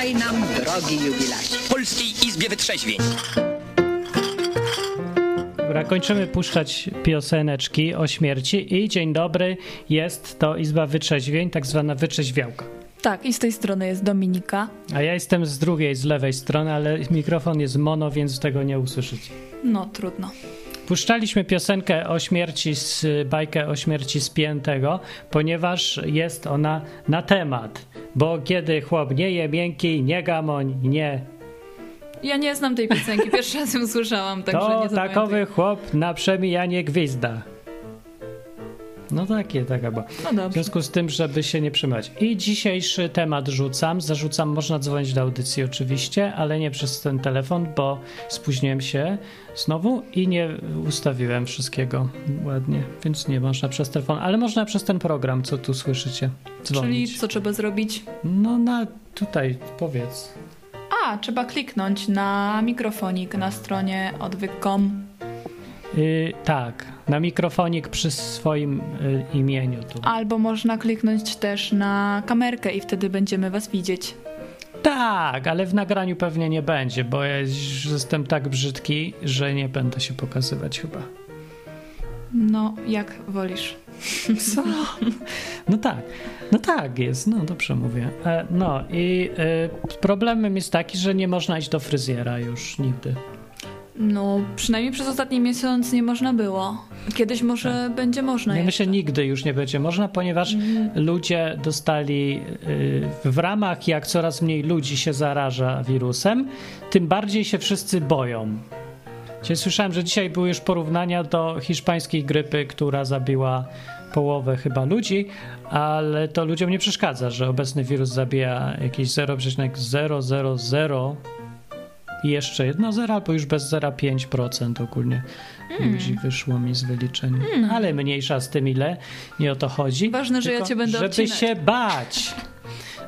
Witaj nam, drogi jubilacie. Polskiej Izbie Wytrzeźwień. Dobra, kończymy puszczać pioseneczki o śmierci i dzień dobry, jest to Izba Wytrzeźwień, tak zwana wyczeźwiałka. Tak, i z tej strony jest Dominika. A ja jestem z drugiej, z lewej strony, ale mikrofon jest mono, więc tego nie usłyszycie. No, trudno. Puszczaliśmy piosenkę o śmierci, z, bajkę o śmierci spiętego, ponieważ jest ona na temat. Bo kiedy chłop nie je miękki, nie gamoń, nie, Ja nie znam tej piosenki, pierwszy raz ją słyszałam, także to nie zapamiętuję. takowy chłop na przemijanie gwizda. No takie, taka była. No W związku z tym, żeby się nie przymać. I dzisiejszy temat rzucam. Zarzucam, można dzwonić do audycji oczywiście, ale nie przez ten telefon, bo spóźniłem się znowu i nie ustawiłem wszystkiego ładnie, więc nie można przez telefon, ale można przez ten program, co tu słyszycie, Czyli dzwonić. co trzeba zrobić? No na tutaj, powiedz. A, trzeba kliknąć na mikrofonik na stronie odwyk.com. Yy, tak, na mikrofonik przy swoim y, imieniu tu. Albo można kliknąć też na kamerkę i wtedy będziemy was widzieć. Tak, ale w nagraniu pewnie nie będzie, bo ja jestem tak brzydki, że nie będę się pokazywać chyba. No, jak wolisz. Co? No tak, no tak jest, no dobrze mówię. E, no i e, problemem jest taki, że nie można iść do fryzjera już nigdy. No, przynajmniej przez ostatni miesiąc nie można było. Kiedyś może będzie można. Tak. Nie jeszcze. myślę, nigdy już nie będzie można, ponieważ ludzie dostali y, w ramach, jak coraz mniej ludzi się zaraża wirusem, tym bardziej się wszyscy boją. Dzisiaj słyszałem, że dzisiaj były już porównania do hiszpańskiej grypy, która zabiła połowę chyba ludzi, ale to ludziom nie przeszkadza, że obecny wirus zabija jakieś 0,000 i jeszcze jedno zero, albo już bez 0,5% ogólnie ludzi wyszło mi z wyliczeń. Ale mniejsza z tym ile, nie o to chodzi. Ważne, że ja cię będę Żeby odcinać. się bać.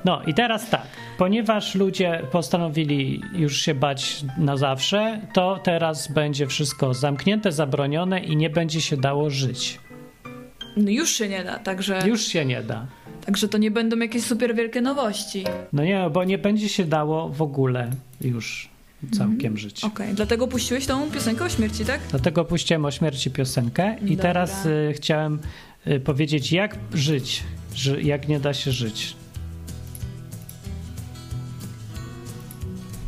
No i teraz tak, ponieważ ludzie postanowili już się bać na zawsze, to teraz będzie wszystko zamknięte, zabronione i nie będzie się dało żyć. No już się nie da, także, Już się nie da. także to nie będą jakieś super wielkie nowości. No nie, bo nie będzie się dało w ogóle już całkiem Mhm. żyć. Okej, dlatego puściłeś tą piosenkę o śmierci, tak? Dlatego puściłem o śmierci piosenkę i Dobra. teraz y, chciałem y, powiedzieć, jak żyć, że, jak nie da się żyć.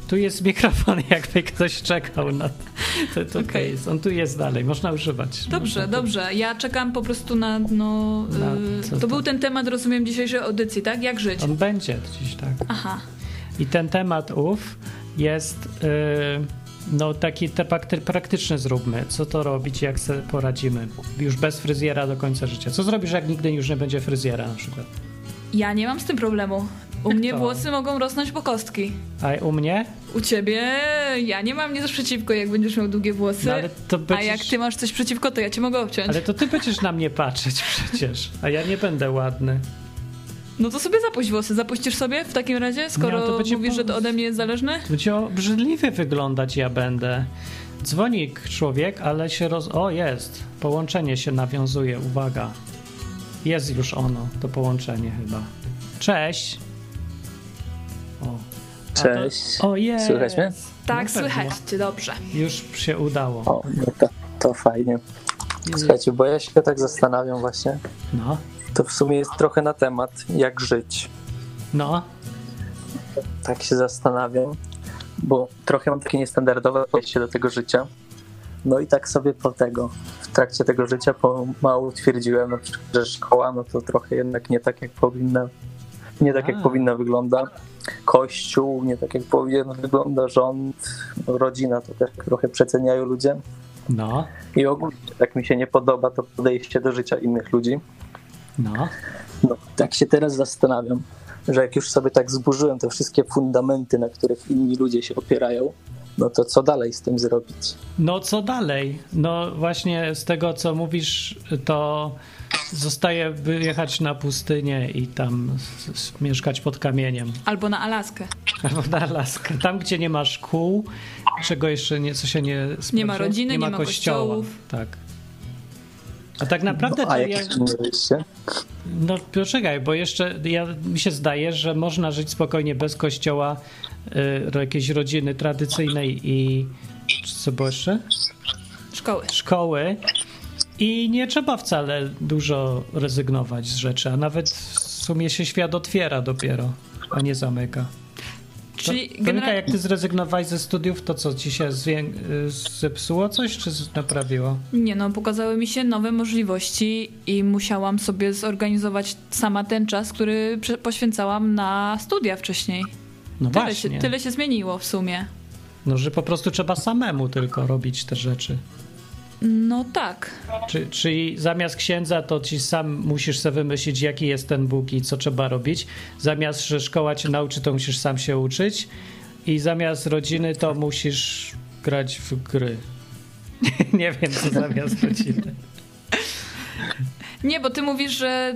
Tu jest mikrofon, jakby ktoś czekał na to. to tutaj Okej. jest. On tu jest dalej, można używać. Dobrze, Można dobrze. Ja czekam po prostu na. No, Na y, to to? był ten temat, rozumiem, dzisiejszej audycji, tak? Jak żyć? On będzie dziś tak. Aha. I ten temat ów jest y, no taki te prakty- praktyczny zróbmy. Co to robić, jak sobie poradzimy? Już bez fryzjera do końca życia. Co zrobisz, jak nigdy już nie będzie fryzjera na przykład? Ja nie mam z tym problemu. U Jak mnie to? włosy mogą rosnąć po kostki. A u mnie? U ciebie ja nie mam nic przeciwko, jak będziesz miał długie włosy. No, ale to A będziesz... jak ty masz coś przeciwko, to ja cię mogę obciąć. Ale to ty będziesz na mnie patrzeć przecież, a ja nie będę ładny. No to sobie zapuść włosy. Zapuścisz sobie w takim razie, skoro No, to będzie mówisz, że to ode mnie jest zależne? To będzie obrzydliwie wyglądać ja będę. Dzwoni człowiek, ale się roz... O, jest. Połączenie się nawiązuje, uwaga. Jest już ono, to połączenie chyba. Cześć. O. A to- Cześć. O, jest. Słychać mnie? Tak, No słychać cię dobrze. Już się udało. O, no to, to fajnie. Słuchajcie, bo ja się tak zastanawiam właśnie. No, To w sumie jest trochę na temat, jak żyć. no. Tak się zastanawiam, bo trochę mam takie niestandardowe podejście do tego życia. No i tak sobie po tego, w trakcie tego życia pomału twierdziłem, przykład, że szkoła, no to trochę jednak nie tak, jak powinna, nie tak, A. jak powinna wygląda. Kościół, nie tak, jak powinien wygląda rząd, no, rodzina, to też trochę przeceniają ludzie. No, I ogólnie tak mi się nie podoba to podejście do życia innych ludzi. No. No, tak się teraz zastanawiam, że jak już sobie tak zburzyłem te wszystkie fundamenty, na których inni ludzie się opierają, no to co dalej z tym zrobić? No co dalej? No właśnie z tego co mówisz, to zostaje wyjechać na pustynię i tam mieszkać pod kamieniem. Albo na Alaskę. Albo na Alaskę. Tam, gdzie nie ma szkół, czego jeszcze nie, co się nie Nie ma sprawdza, rodziny, nie ma kościołów. Tak. A tak naprawdę No, to a ja, jakie inne wyjście? No poczekaj, bo jeszcze ja, mi się zdaje, że można żyć spokojnie bez kościoła, y, jakiejś rodziny tradycyjnej i co było jeszcze? Szkoły. Szkoły i nie trzeba wcale dużo rezygnować z rzeczy, a nawet w sumie się świat otwiera dopiero, a nie zamyka. Czyli generalnie... jak ty zrezygnowałeś ze studiów, to co, ci się zwię- y, zepsuło coś, czy naprawiło? Nie no, pokazały mi się nowe możliwości i musiałam sobie zorganizować sama ten czas, który poświęcałam na studia wcześniej. No Tyle właśnie. się, tyle się zmieniło w sumie. No, że po prostu trzeba samemu tylko robić te rzeczy. No tak. Czy, czyli zamiast księdza, to ci sam musisz sobie wymyślić, jaki jest ten Bóg i co trzeba robić. Zamiast, że szkoła cię nauczy, to musisz sam się uczyć. I zamiast rodziny, to musisz grać w gry. Nie wiem, co zamiast rodziny. Nie, bo ty mówisz, że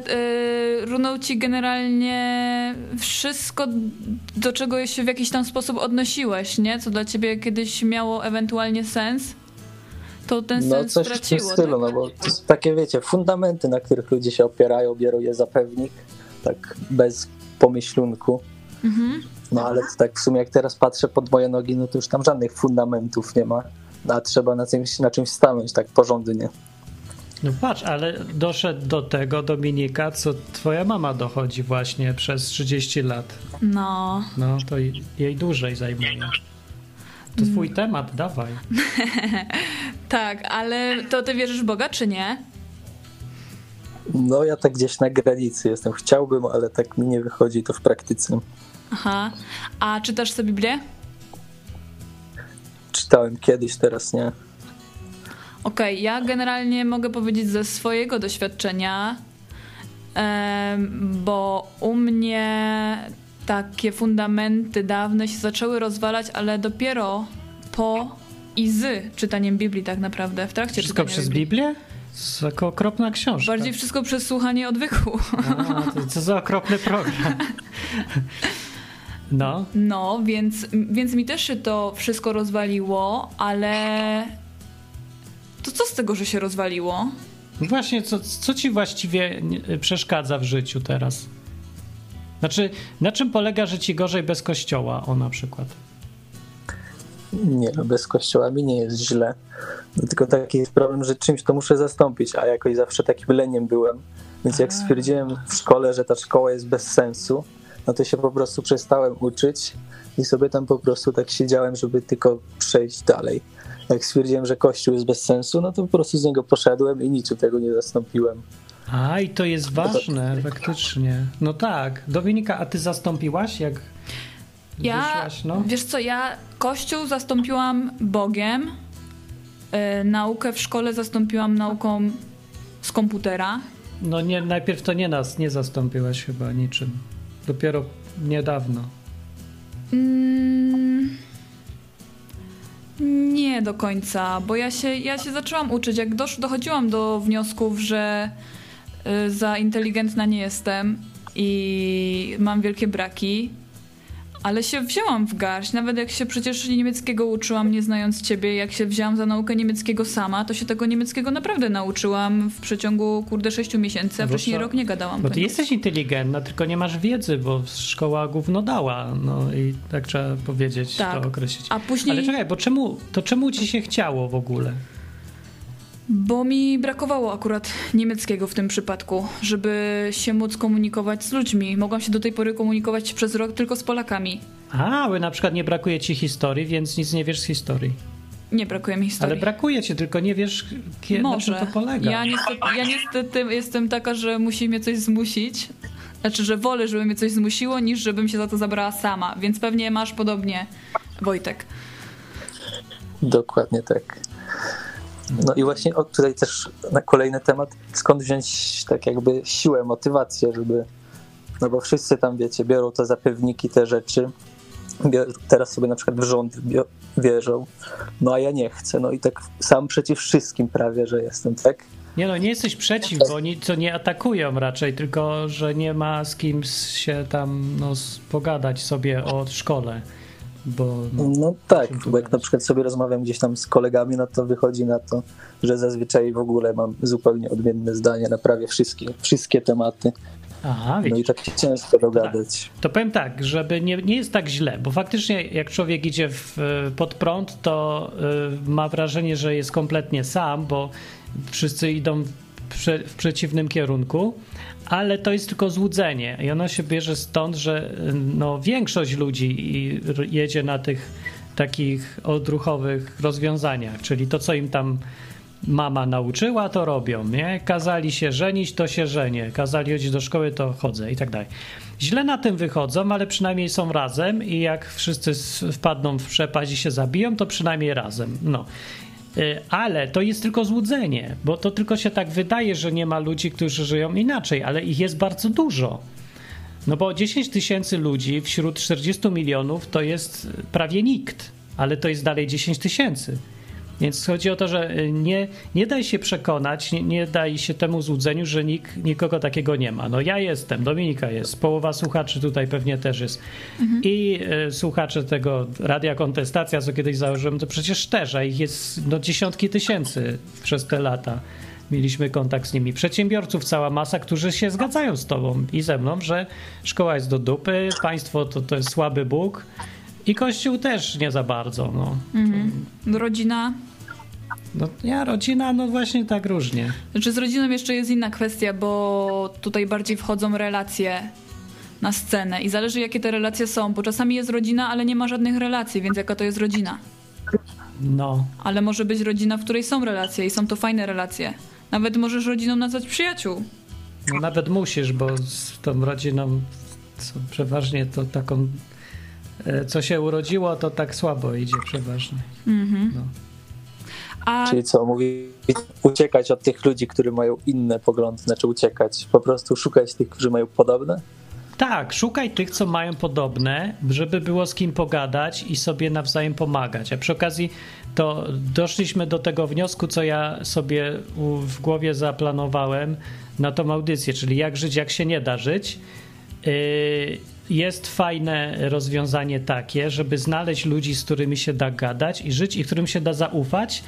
y, runął ci generalnie wszystko, do czego się w jakiś tam sposób odnosiłeś, nie? Co dla ciebie kiedyś miało ewentualnie sens, to ten No sens coś w tym straciło. stylu, tak? no bo to są takie wiecie, fundamenty, na których ludzie się opierają, biorą je za pewnik, tak bez pomyślunku. Mhm. No ale to tak w sumie jak teraz patrzę pod moje nogi, no to już tam żadnych fundamentów nie ma, a trzeba na czymś, na czymś stanąć tak porządnie. No patrz, ale doszedł do tego Dominika, co twoja mama dochodzi właśnie przez 30 lat. No, No, to jej- jej dłużej zajmuje. To twój temat, dawaj. tak, ale to ty wierzysz w Boga, czy nie? No ja tak gdzieś na granicy jestem, chciałbym, ale tak mi nie wychodzi to w praktyce. Aha. A czytasz sobie Biblię? Czytałem kiedyś, teraz nie. Okej, ja generalnie mogę powiedzieć ze swojego doświadczenia, bo u mnie takie fundamenty dawne się zaczęły rozwalać, ale dopiero po i z czytaniem Biblii tak naprawdę, w trakcie Wszystko przez Biblii. Biblię? To Taka okropna książka. Bardziej wszystko przez słuchanie odwyku. A, to co za okropny program. No, No, więc, więc mi też się to wszystko rozwaliło, ale to co z tego, że się rozwaliło? właśnie, co, co ci właściwie przeszkadza w życiu teraz? Znaczy, na czym polega, że ci gorzej bez kościoła, o na przykład? Nie, no bez kościoła mi nie jest źle. No, tylko taki jest problem, że czymś to muszę zastąpić, a jakoś zawsze takim leniem byłem. Więc jak stwierdziłem w szkole, że ta szkoła jest bez sensu, no to się po prostu przestałem uczyć i sobie tam po prostu tak siedziałem, żeby tylko przejść dalej. Jak stwierdziłem, że kościół jest bez sensu, no to po prostu z niego poszedłem i niczym tego nie zastąpiłem. A, i to jest ważne, faktycznie. No tak. Dominika, a ty zastąpiłaś, jak Ja, wyszłaś, no? wiesz co, ja kościół zastąpiłam Bogiem, y, naukę w szkole zastąpiłam nauką z komputera. No nie, najpierw to nie nas, nie zastąpiłaś chyba niczym. Dopiero niedawno. Mm, nie do końca, bo ja się, ja się zaczęłam uczyć. Jak dosz, dochodziłam do wniosków, że za inteligentna nie jestem i mam wielkie braki, ale się wzięłam w garść. Nawet jak się przecież niemieckiego uczyłam, nie znając ciebie, jak się wzięłam za naukę niemieckiego sama, to się tego niemieckiego naprawdę nauczyłam w przeciągu, kurde, sześciu miesięcy, a Bo wcześniej rok nie gadałam. Po ty jesteś inteligentna, tylko nie masz wiedzy, bo szkoła gówno dała. No i tak trzeba powiedzieć, Tak. to określić. A później... Ale czekaj, bo czemu, to czemu ci się chciało w ogóle? Bo mi brakowało akurat niemieckiego w tym przypadku, żeby się móc komunikować z ludźmi. Mogłam się do tej pory komunikować przez rok tylko z Polakami. A, bo na przykład nie brakuje ci historii, więc nic nie wiesz z historii. Nie brakuje mi historii. Ale brakuje ci, tylko nie wiesz, kie, na czym to polega. Ja niestety, ja niestety jestem taka, że musi mnie coś zmusić. Znaczy, że wolę, żeby mnie coś zmusiło, niż żebym się za to zabrała sama. Więc pewnie masz podobnie, Wojtek. Dokładnie tak. No i właśnie tutaj też na kolejny temat, skąd wziąć tak jakby siłę, motywację, żeby, no bo wszyscy tam wiecie, biorą te zapewniki, te rzeczy, bior, teraz sobie na przykład w rząd bio, wierzą, no a ja nie chcę, no i tak sam przeciw wszystkim prawie, że jestem, tak? Nie no, nie jesteś przeciw, bo oni to nie atakują raczej, tylko że nie ma z kim się tam no, pogadać sobie o szkole. Bo no, No tak, bo jak na przykład sobie rozmawiam gdzieś tam z kolegami, no to wychodzi na to, że zazwyczaj w ogóle mam zupełnie odmienne zdanie na prawie wszystkie, wszystkie tematy. aha, No widzisz. i tak się ciężko dogadać. To powiem tak, żeby nie, nie jest tak źle, bo faktycznie jak człowiek idzie w, pod prąd, to y, ma wrażenie, że jest kompletnie sam, bo wszyscy idą w, prze, w przeciwnym kierunku, ale to jest tylko złudzenie i ono się bierze stąd, że no, większość ludzi jedzie na tych takich odruchowych rozwiązaniach, czyli to, co im tam mama nauczyła, to robią, nie? Kazali się żenić, to się żenię. Kazali chodzić do szkoły, to chodzę i tak dalej. Źle na tym wychodzą, ale przynajmniej są razem i jak wszyscy wpadną w przepaść i się zabiją, to przynajmniej razem. No. Y, Ale to jest tylko złudzenie, bo to tylko się tak wydaje, że nie ma ludzi, którzy żyją inaczej, ale ich jest bardzo dużo. No bo 10 tysięcy ludzi wśród 40 milionów to jest prawie nikt, ale to jest dalej 10 tysięcy. Więc chodzi o to, że y, nie, nie daj się przekonać, nie, nie daj się temu złudzeniu, że nikt, nikogo takiego nie ma. No ja jestem, Dominika jest, połowa słuchaczy tutaj pewnie też jest. I y, słuchacze tego Radia Kontestacja, co kiedyś założyłem, to przecież też, a ich jest no, dziesiątki tysięcy przez te lata. Mieliśmy kontakt z nimi. Przedsiębiorców cała masa, którzy się zgadzają z tobą i ze mną, że szkoła jest do dupy, państwo to, to jest słaby Bóg i Kościół też nie za bardzo. No. Rodzina. No, ja, rodzina, no właśnie tak różnie. Znaczy z rodziną jeszcze jest inna kwestia, bo tutaj bardziej wchodzą relacje na scenę i zależy jakie te relacje są, bo czasami jest rodzina, ale nie ma żadnych relacji, więc jaka to jest rodzina? No, Ale może być rodzina, w której są relacje i są to fajne relacje. Nawet możesz rodziną nazwać przyjaciół. no nawet musisz, bo z tą rodziną co przeważnie to taką, co się urodziło, to tak słabo idzie przeważnie. No. A Czyli co, mówi uciekać od tych ludzi, którzy mają inne poglądy, znaczy uciekać, po prostu szukać tych, którzy mają podobne? Tak, szukaj tych, co mają podobne, żeby było z kim pogadać i sobie nawzajem pomagać. A przy okazji to doszliśmy do tego wniosku, co ja sobie w głowie zaplanowałem na tą audycję, czyli jak żyć, jak się nie da żyć. Yy, Jest fajne rozwiązanie takie, żeby znaleźć ludzi, z którymi się da gadać i żyć i którym się da zaufać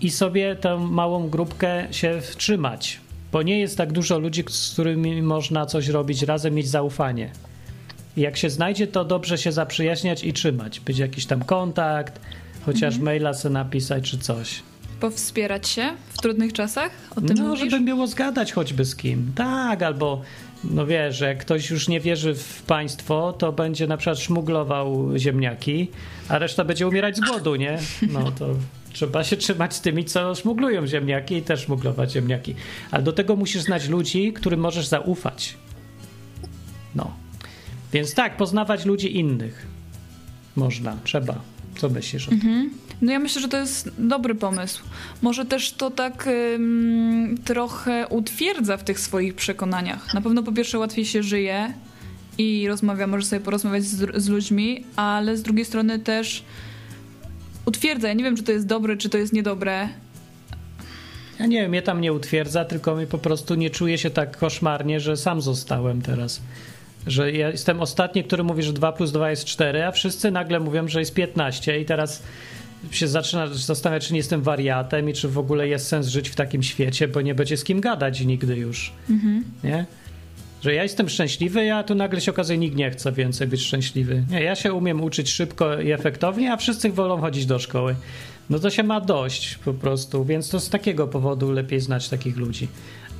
i sobie tę małą grupkę się trzymać. Bo nie jest tak dużo ludzi, z którymi można coś robić razem, mieć zaufanie. I jak się znajdzie, to dobrze się zaprzyjaźniać i trzymać. Być jakiś tam kontakt, chociaż maila sobie napisać czy coś. powspierać się w trudnych czasach? O tym No, mówisz? żeby było zgadać choćby z kim. Tak, albo no wiesz, że ktoś już nie wierzy w państwo, to będzie na przykład szmuglował ziemniaki, a reszta będzie umierać z głodu, nie? No to trzeba się trzymać z tymi, co szmuglują ziemniaki i też szmuglować ziemniaki. Ale do tego musisz znać ludzi, którym możesz zaufać. No. Więc tak, poznawać ludzi innych. Można, trzeba. Co myślisz o tym? No ja myślę, że to jest dobry pomysł. Może też to tak ym, trochę utwierdza w tych swoich przekonaniach. Na pewno po pierwsze łatwiej się żyje i rozmawia, może sobie porozmawiać z, z ludźmi, ale z drugiej strony też utwierdza. Ja nie wiem, czy to jest dobre, czy to jest niedobre. Ja nie wiem, mnie tam nie utwierdza, tylko mi po prostu nie czuję się tak koszmarnie, że sam zostałem teraz. Że ja jestem ostatni, który mówi, że 2 plus 2 jest 4, a wszyscy nagle mówią, że jest 15 i teraz się zaczyna zastanawiać, czy nie jestem wariatem i czy w ogóle jest sens żyć w takim świecie, bo nie będzie z kim gadać nigdy już. Nie? Że ja jestem szczęśliwy, a tu nagle się okazuje, nikt nie chce więcej być szczęśliwy. Nie, ja się umiem uczyć szybko i efektownie, a wszyscy wolą chodzić do szkoły. No to się ma dość po prostu, więc to z takiego powodu lepiej znać takich ludzi.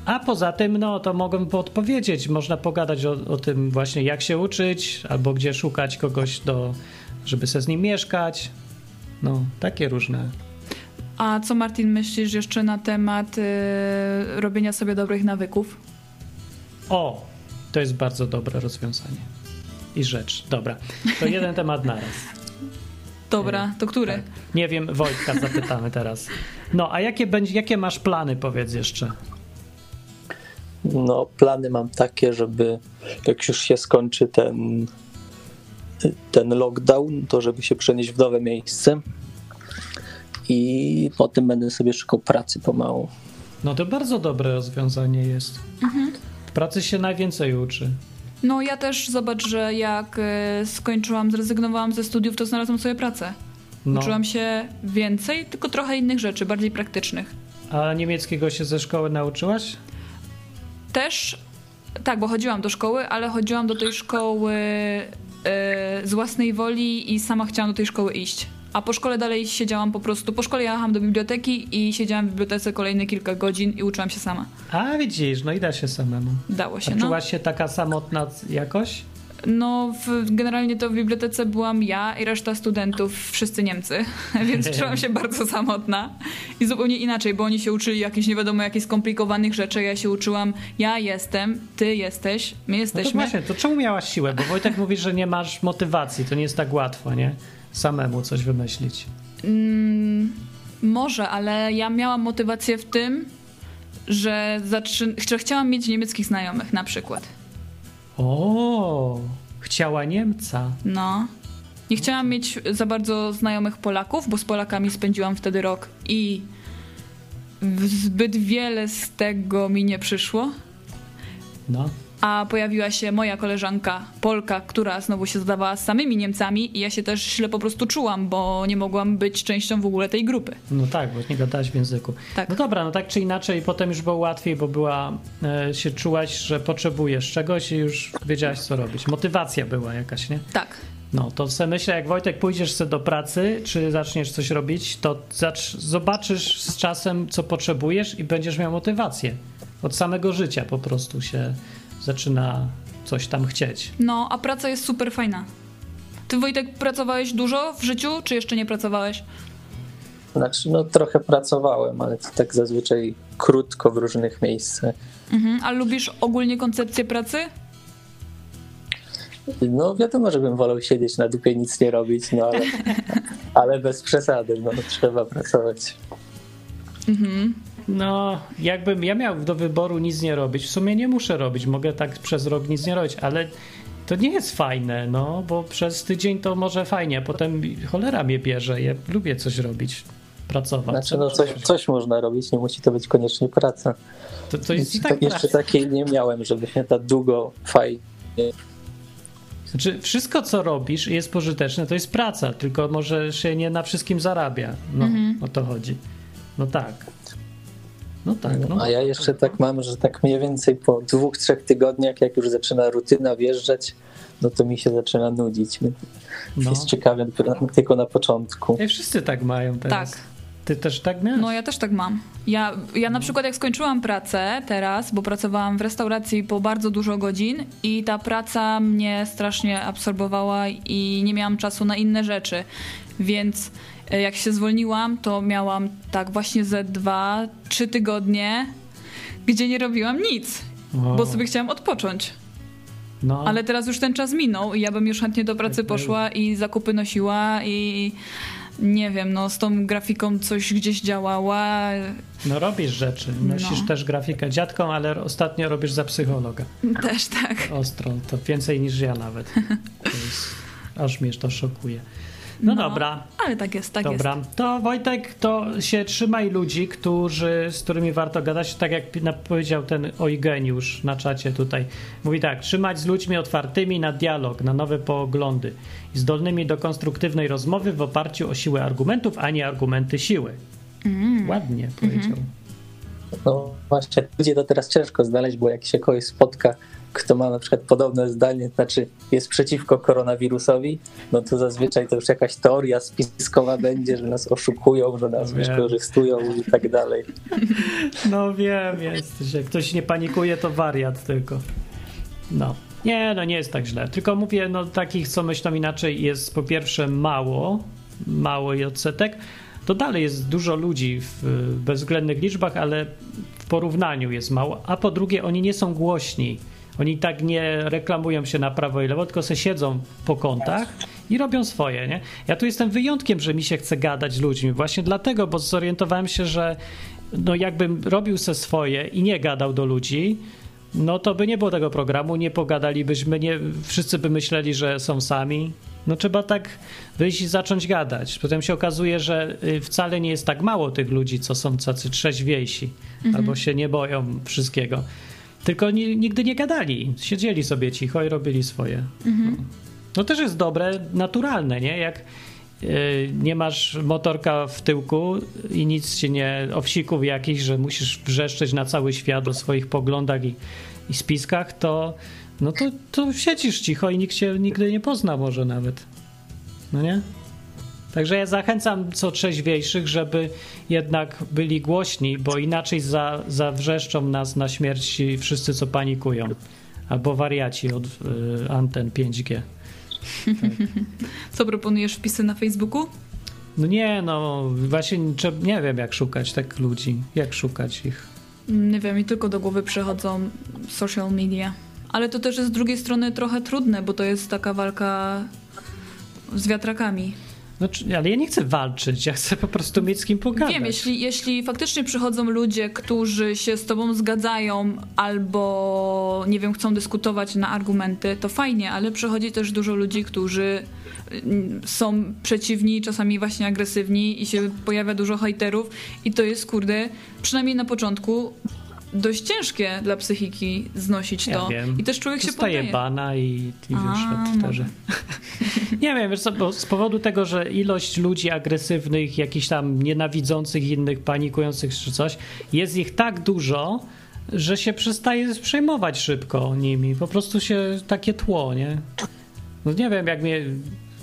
A poza tym, no to mogę podpowiedzieć, można pogadać o, o tym właśnie, jak się uczyć, albo gdzie szukać kogoś, do, żeby se z nim mieszkać. No, takie różne. A co Martin myślisz jeszcze na temat y, robienia sobie dobrych nawyków? O, to jest bardzo dobre rozwiązanie. I rzecz. Dobra, to jeden temat naraz. Dobra, to który? Tak. Nie wiem, Wojtka zapytamy teraz. No, a jakie, będzie, jakie masz plany, powiedz jeszcze? No, plany mam takie, żeby jak już się skończy ten, ten lockdown, to żeby się przenieść w nowe miejsce i potem będę sobie szukał pracy pomału. No to bardzo dobre rozwiązanie jest. W pracy się najwięcej uczy. No ja też zobacz, że jak e, skończyłam, zrezygnowałam ze studiów, to znalazłam sobie pracę. No. Uczyłam się więcej, tylko trochę innych rzeczy, bardziej praktycznych. A niemieckiego się ze szkoły nauczyłaś? Też, tak, bo chodziłam do szkoły, ale chodziłam do tej szkoły e, z własnej woli i sama chciałam do tej szkoły iść. A po szkole dalej siedziałam po prostu, po szkole jechałam do biblioteki i siedziałam w bibliotece kolejne kilka godzin i uczyłam się sama. A widzisz, no i da się samemu. Dało się, A no. czułaś się taka samotna jakoś? No, w, generalnie to w bibliotece byłam ja i reszta studentów, wszyscy Niemcy, więc czułam się bardzo samotna. I zupełnie inaczej, bo oni się uczyli jakichś nie wiadomo jakichś skomplikowanych rzeczy, ja się uczyłam, ja jestem, ty jesteś, my No to jesteśmy. właśnie, to czemu miałaś siłę? Bo Wojtek mówi, że nie masz motywacji, to nie jest tak łatwo, nie? Samemu coś wymyślić. Mm, może, ale ja miałam motywację w tym, że, zaczyn- że chciałam mieć niemieckich znajomych na przykład. O, chciała Niemca. No. Nie chciałam mieć za bardzo znajomych Polaków, bo z Polakami spędziłam wtedy rok i zbyt wiele z tego mi nie przyszło. No. A pojawiła się moja koleżanka Polka, która znowu się zdawała z samymi Niemcami i ja się też źle po prostu czułam, bo nie mogłam być częścią w ogóle tej grupy. No tak, bo nie gadałaś w języku. Tak. No dobra, no tak czy inaczej, potem już było łatwiej, bo była, e, się czułaś, że potrzebujesz czegoś i już wiedziałaś, co robić. Motywacja była jakaś, nie? Tak. No, to sobie myślę, jak Wojtek pójdziesz sobie do pracy, czy zaczniesz coś robić, to zacz, zobaczysz z czasem, co potrzebujesz i będziesz miał motywację. Od samego życia po prostu się zaczyna coś tam chcieć. No, a praca jest super fajna. Ty Wojtek pracowałeś dużo w życiu, czy jeszcze nie pracowałeś? Znaczy, no trochę pracowałem, ale to tak zazwyczaj krótko w różnych miejscach. Mhm. A lubisz ogólnie koncepcję pracy? No wiadomo, żebym wolał siedzieć na dupie, nic nie robić, no ale, ale bez przesady, no trzeba pracować. No, jakbym ja miał do wyboru nic nie robić, w sumie nie muszę robić, mogę tak przez rok nic nie robić, ale to nie jest fajne, no, bo przez tydzień to może fajnie, a potem cholera mnie bierze, ja lubię coś robić, pracować. Znaczy, no coś, coś można robić, nie musi to być koniecznie praca. To, to jest i Jeszcze, tak jeszcze takiej nie miałem, żeby się tak długo fajnie Znaczy, wszystko co robisz i jest pożyteczne, to jest praca, tylko może się nie na wszystkim zarabia. No, o to chodzi. No tak. No tak, no. A ja jeszcze tak mam, że tak mniej więcej po dwóch, trzech tygodniach, jak już zaczyna rutyna wjeżdżać, no to mi się zaczyna nudzić. no. Jest ciekawie tylko na początku. Ej, wszyscy tak mają teraz. Tak. Ty też tak miałeś? No ja też tak mam. Ja, ja na przykład jak skończyłam pracę teraz, bo pracowałam w restauracji po bardzo dużo godzin i ta praca mnie strasznie absorbowała i nie miałam czasu na inne rzeczy. Więc jak się zwolniłam, to miałam tak właśnie ze dwa, trzy tygodnie, gdzie nie robiłam nic, O, bo sobie chciałam odpocząć. no. Ale teraz już ten czas minął i ja bym już chętnie do pracy Tak było. poszła i zakupy nosiła i nie wiem, no z tą grafiką coś gdzieś działała. No robisz rzeczy. Nosisz No. też grafikę dziadką, ale ostatnio robisz za psychologa. Też tak. Ostro, to więcej niż ja nawet. To jest, aż mnie to szokuje. No, No, dobra, Ale tak jest, tak dobra. To Wojtek, to się trzymaj ludzi, którzy, z którymi warto gadać, tak jak powiedział ten Eugeniusz na czacie tutaj. Mówi tak, trzymać z ludźmi otwartymi na dialog, na nowe poglądy i zdolnymi do konstruktywnej rozmowy w oparciu o siłę argumentów, a nie argumenty siły. Mm. Ładnie powiedział. No właśnie, ludzie to teraz ciężko znaleźć, bo jak się kogoś spotka, kto ma na przykład podobne zdanie, znaczy jest przeciwko koronawirusowi, no to zazwyczaj to już jakaś teoria spiskowa będzie, że nas oszukują, że nas wykorzystują i tak dalej. No wiem, jesteś. Jak ktoś nie panikuje, to wariat tylko. No. Nie, no nie jest tak źle. Tylko mówię, no takich, co myślą inaczej, jest po pierwsze mało, mało i odsetek. To dalej jest dużo ludzi w bezwzględnych liczbach, ale w porównaniu jest mało. A po drugie, oni nie są głośni. Oni tak nie reklamują się na prawo i lewo, tylko se siedzą po kątach i robią swoje, nie? Ja tu jestem wyjątkiem, że mi się chce gadać z ludźmi. Właśnie dlatego, bo zorientowałem się, że no jakbym robił se swoje i nie gadał do ludzi, no to by nie było tego programu, nie pogadalibyśmy, nie, wszyscy by myśleli, że są sami. No trzeba tak wyjść i zacząć gadać. Potem się okazuje, że y, wcale nie jest tak mało tych ludzi, co są tacy trzeźwiejsi albo się nie boją wszystkiego. Tylko ni, nigdy nie gadali. Siedzieli sobie cicho i robili swoje. Mhm. No też jest dobre, naturalne, nie? Jak y, nie masz motorka w tyłku i nic ci nie, owsików jakichś, że musisz wrzeszczeć na cały świat o swoich poglądach i, i spiskach, to no to, to siedzisz cicho i nikt cię nigdy nie pozna może nawet. No nie? Także ja zachęcam co trzeźwiejszych, żeby jednak byli głośni, bo inaczej za, zawrzeszczą nas na śmierć wszyscy, co panikują. Albo wariaci od y, anten 5G. Tak. Co proponujesz wpisy na Facebooku? No nie, no właśnie nie wiem jak szukać tak ludzi. Jak szukać ich? Nie wiem, mi tylko do głowy przychodzą social media. Ale to też jest z drugiej strony trochę trudne, bo to jest taka walka z wiatrakami. Znaczy, ale ja nie chcę walczyć, ja chcę po prostu mieć z kim pogadać. Wiem, jeśli, jeśli faktycznie przychodzą ludzie, którzy się z tobą zgadzają albo, nie wiem, chcą dyskutować na argumenty, to fajnie, ale przychodzi też dużo ludzi, którzy mm, są przeciwni, czasami właśnie agresywni i się pojawia dużo hejterów i to jest, kurde, przynajmniej na początku dość ciężkie dla psychiki znosić to. Ja wiem. I też człowiek się poddaje. bana i, i A, Twitterze. nie wiem, wiesz co, bo z powodu tego, że ilość ludzi agresywnych, jakichś tam nienawidzących innych, panikujących czy coś, jest ich tak dużo, że się przestaje przejmować szybko nimi. Po prostu się takie tło, nie? No nie wiem, jak mnie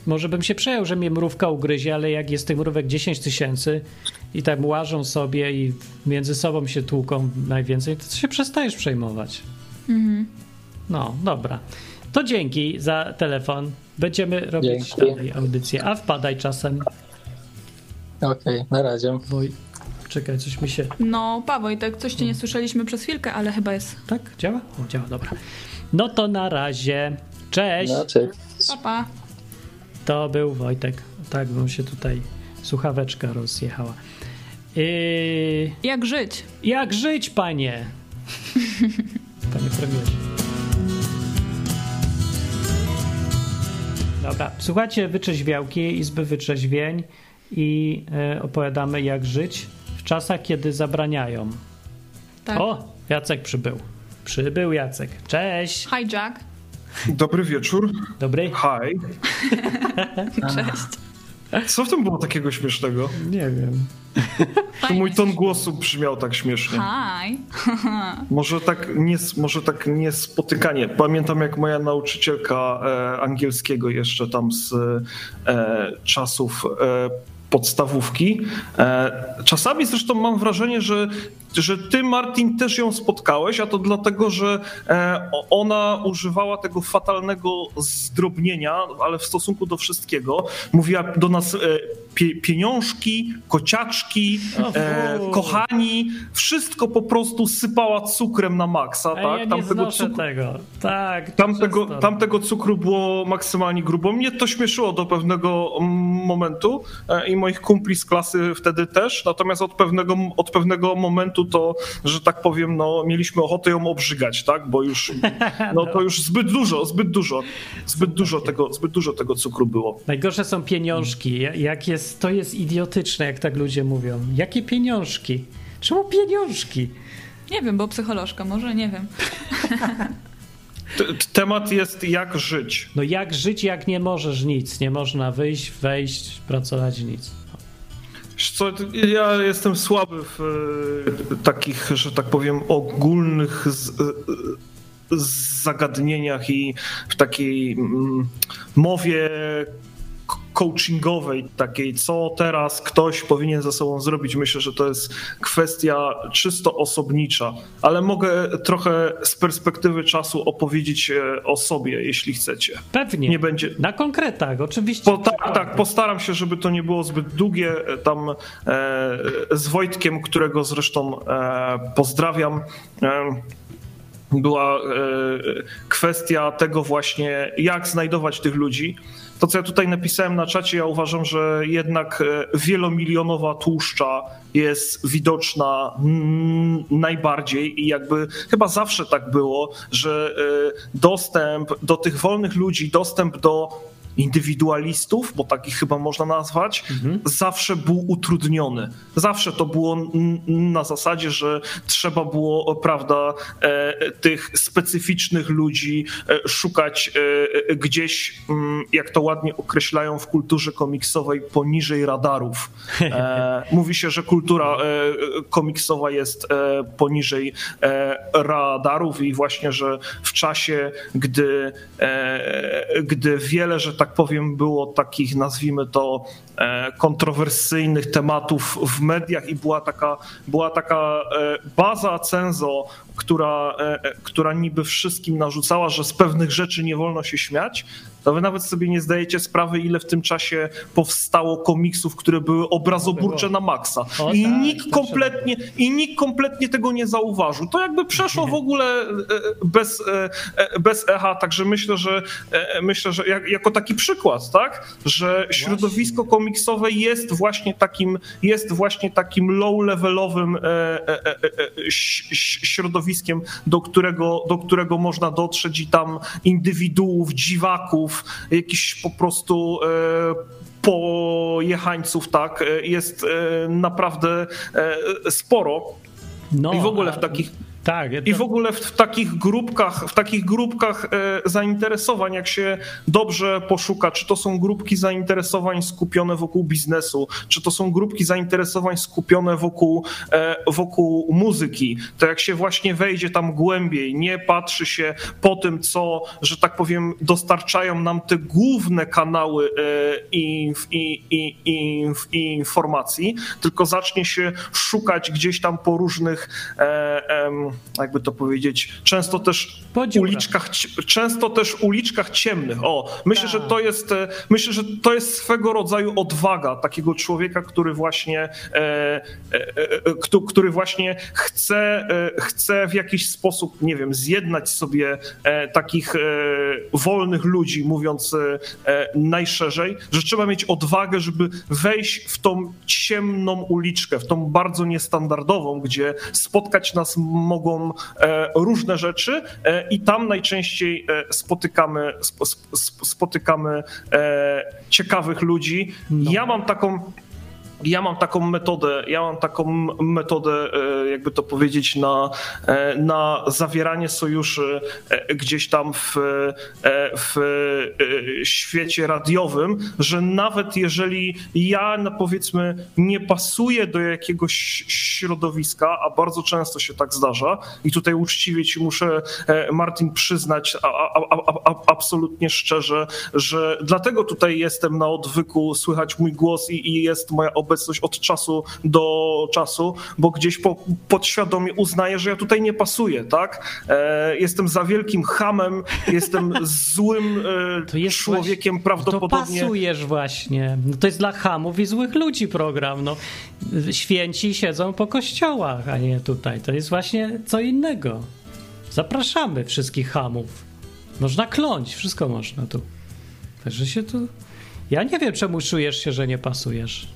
może bym się przejął, że mnie mrówka ugryzie, ale jak jest tych mrówek 10 tysięcy i tak łażą sobie i między sobą się tłuką najwięcej, to się przestajesz przejmować. Mhm. No, dobra. To dzięki za telefon. Będziemy robić dalej audycję. A wpadaj czasem. Okej, okay, na razie. Woj. Czekaj, coś mi się... No, Paweł, tak coś cię nie słyszeliśmy przez chwilkę, ale chyba jest... Tak? Działa? O, działa, dobra. No to na razie. Cześć. No, cześć. Pa, pa. To był Wojtek. Tak, bym się tutaj słuchaweczka rozjechała. Yy... Jak żyć? Jak żyć, panie? panie premierze. Dobra, słuchajcie Wyczeźwiałki, Izby Wyczeźwień i yy, opowiadamy jak żyć w czasach, kiedy zabraniają. Tak. O, Jacek przybył. Przybył Jacek. Cześć. Hi Jack. Dobry wieczór. Dobry. Hi. Cześć. Co w tym było takiego śmiesznego? Nie wiem. To mój ton głosu brzmiał tak śmiesznie. Hi. może tak, nie, może tak niespotykanie. Pamiętam jak moja nauczycielka e, angielskiego jeszcze tam z e, czasów e, podstawówki. E, czasami zresztą mam wrażenie, że że ty, Martin, też ją spotkałeś, a to dlatego, że e, ona używała tego fatalnego zdrobnienia, ale w stosunku do wszystkiego. Mówiła do nas e, pie, pieniążki, kociaczki, e, kochani, wszystko po prostu sypała cukrem na maksa. tak? Ja tam tego, cukru, tego. Tak, tamtego, tamtego cukru było maksymalnie grubo. Mnie to śmieszyło do pewnego momentu i moich kumpli z klasy wtedy też, natomiast od pewnego, od pewnego momentu to, że tak powiem, no, mieliśmy ochotę ją obrzygać, tak? Bo już, no to już zbyt dużo, zbyt dużo, zbyt dużo tego, zbyt dużo tego cukru było. Najgorsze są pieniążki. Jak jest, to jest idiotyczne, jak tak ludzie mówią. Jakie pieniążki? Czemu pieniążki? Nie wiem, bo psycholożka, może nie wiem. Temat jest jak żyć. No jak żyć, jak nie możesz nic. Nie można wyjść, wejść, pracować, nic. Co, ja jestem słaby w e, takich, że tak powiem, ogólnych z, e, z zagadnieniach i w takiej mm, mowie coachingowej, takiej, co teraz ktoś powinien ze sobą zrobić. Myślę, że to jest kwestia czysto osobnicza, ale mogę trochę z perspektywy czasu opowiedzieć e, o sobie, jeśli chcecie. Pewnie. Nie będzie... Na konkretach, oczywiście. Po, tak, tak, postaram się, żeby to nie było zbyt długie. Tam e, z Wojtkiem, którego zresztą e, pozdrawiam. E, była e, kwestia tego właśnie, jak znajdować tych ludzi. To, co ja tutaj napisałem na czacie, ja uważam, że jednak e, wielomilionowa tłuszcza jest widoczna najbardziej i jakby chyba zawsze tak było, że e, dostęp do tych wolnych ludzi, dostęp do indywidualistów, bo takich chyba można nazwać, zawsze był utrudniony. Zawsze to było na zasadzie, że trzeba było, prawda, e, tych specyficznych ludzi e, szukać e, gdzieś, mm, jak to ładnie określają w kulturze komiksowej, poniżej radarów. E, Mówi się, że kultura e, komiksowa jest e, poniżej e, radarów i właśnie, że w czasie, gdy, e, gdy wiele, że tak powiem, było takich, nazwijmy to, e, kontrowersyjnych tematów w mediach i była taka, była taka e, baza cenzo, która, e, e, która niby wszystkim narzucała, że z pewnych rzeczy nie wolno się śmiać, to wy nawet sobie nie zdajecie sprawy, ile w tym czasie powstało komiksów, które były obrazoburcze na maksa. O I tak, nikt kompletnie, i nikt kompletnie tego nie zauważył. To jakby przeszło w ogóle e, bez, bez echa, także myślę, że myślę, że jak, jako taki przykład, tak, że środowisko komiksowe jest właśnie takim, jest właśnie takim low-levelowym e, e, e, e, ś- ś- środowiskiem, do którego, do którego można dotrzeć i tam indywiduów, dziwaków, jakichś po prostu e, pojechańców, tak, e, jest e, naprawdę sporo. No, I w ogóle w takich Tak, i w ogóle w, takich grupkach, w takich grupkach e, zainteresowań, jak się dobrze poszuka, czy to są grupki zainteresowań skupione wokół biznesu, czy to są grupki zainteresowań skupione wokół, e, wokół muzyki, to jak się właśnie wejdzie tam głębiej, nie patrzy się po tym, co, że tak powiem, dostarczają nam te główne kanały e, inf, inf, informacji, tylko zacznie się szukać gdzieś tam po różnych em, jakby to powiedzieć, często też uliczkach, często też uliczkach ciemnych. O, myślę, że Tak. to jest, e, myślę, że to jest swego rodzaju odwaga takiego człowieka, który właśnie, e, e, e, kto- który właśnie chce, e, chce w jakiś sposób, nie wiem, zjednać sobie e, takich e, wolnych ludzi, mówiąc e, e, najszerzej, że trzeba mieć odwagę, żeby wejść w tą ciemną uliczkę, w tą bardzo niestandardową, gdzie spotkać nas mogą e, różne rzeczy e, i tam najczęściej e, spotykamy, sp, sp, sp- spotykamy ciekawych ludzi. Ja mam taką ja mam taką metodę, ja mam taką metodę, e, jakby to powiedzieć, na, e, na zawieranie sojuszy e, gdzieś tam w, w świecie radiowym, że nawet jeżeli ja, no powiedzmy, nie pasuję do jakiegoś środowiska, a bardzo często się tak zdarza, i tutaj uczciwie ci muszę, Martin, przyznać a, a, a, absolutnie szczerze, że dlatego tutaj jestem na odwyku, słychać mój głos i, i jest moja obecność od czasu do czasu, bo gdzieś po, podświadomie uznaję, że ja tutaj nie pasuję, tak? E, jestem za wielkim hamem, jestem złym e, jest człowiekiem właśnie, prawdopodobnie. To pasujesz właśnie. No to jest dla hamów i złych ludzi program. No, święci siedzą po kościołach, a nie tutaj. To jest właśnie co innego. Zapraszamy wszystkich hamów. Można kląć, wszystko można tu. Także się tu... Ja nie wiem, czemu czujesz się, że nie pasujesz.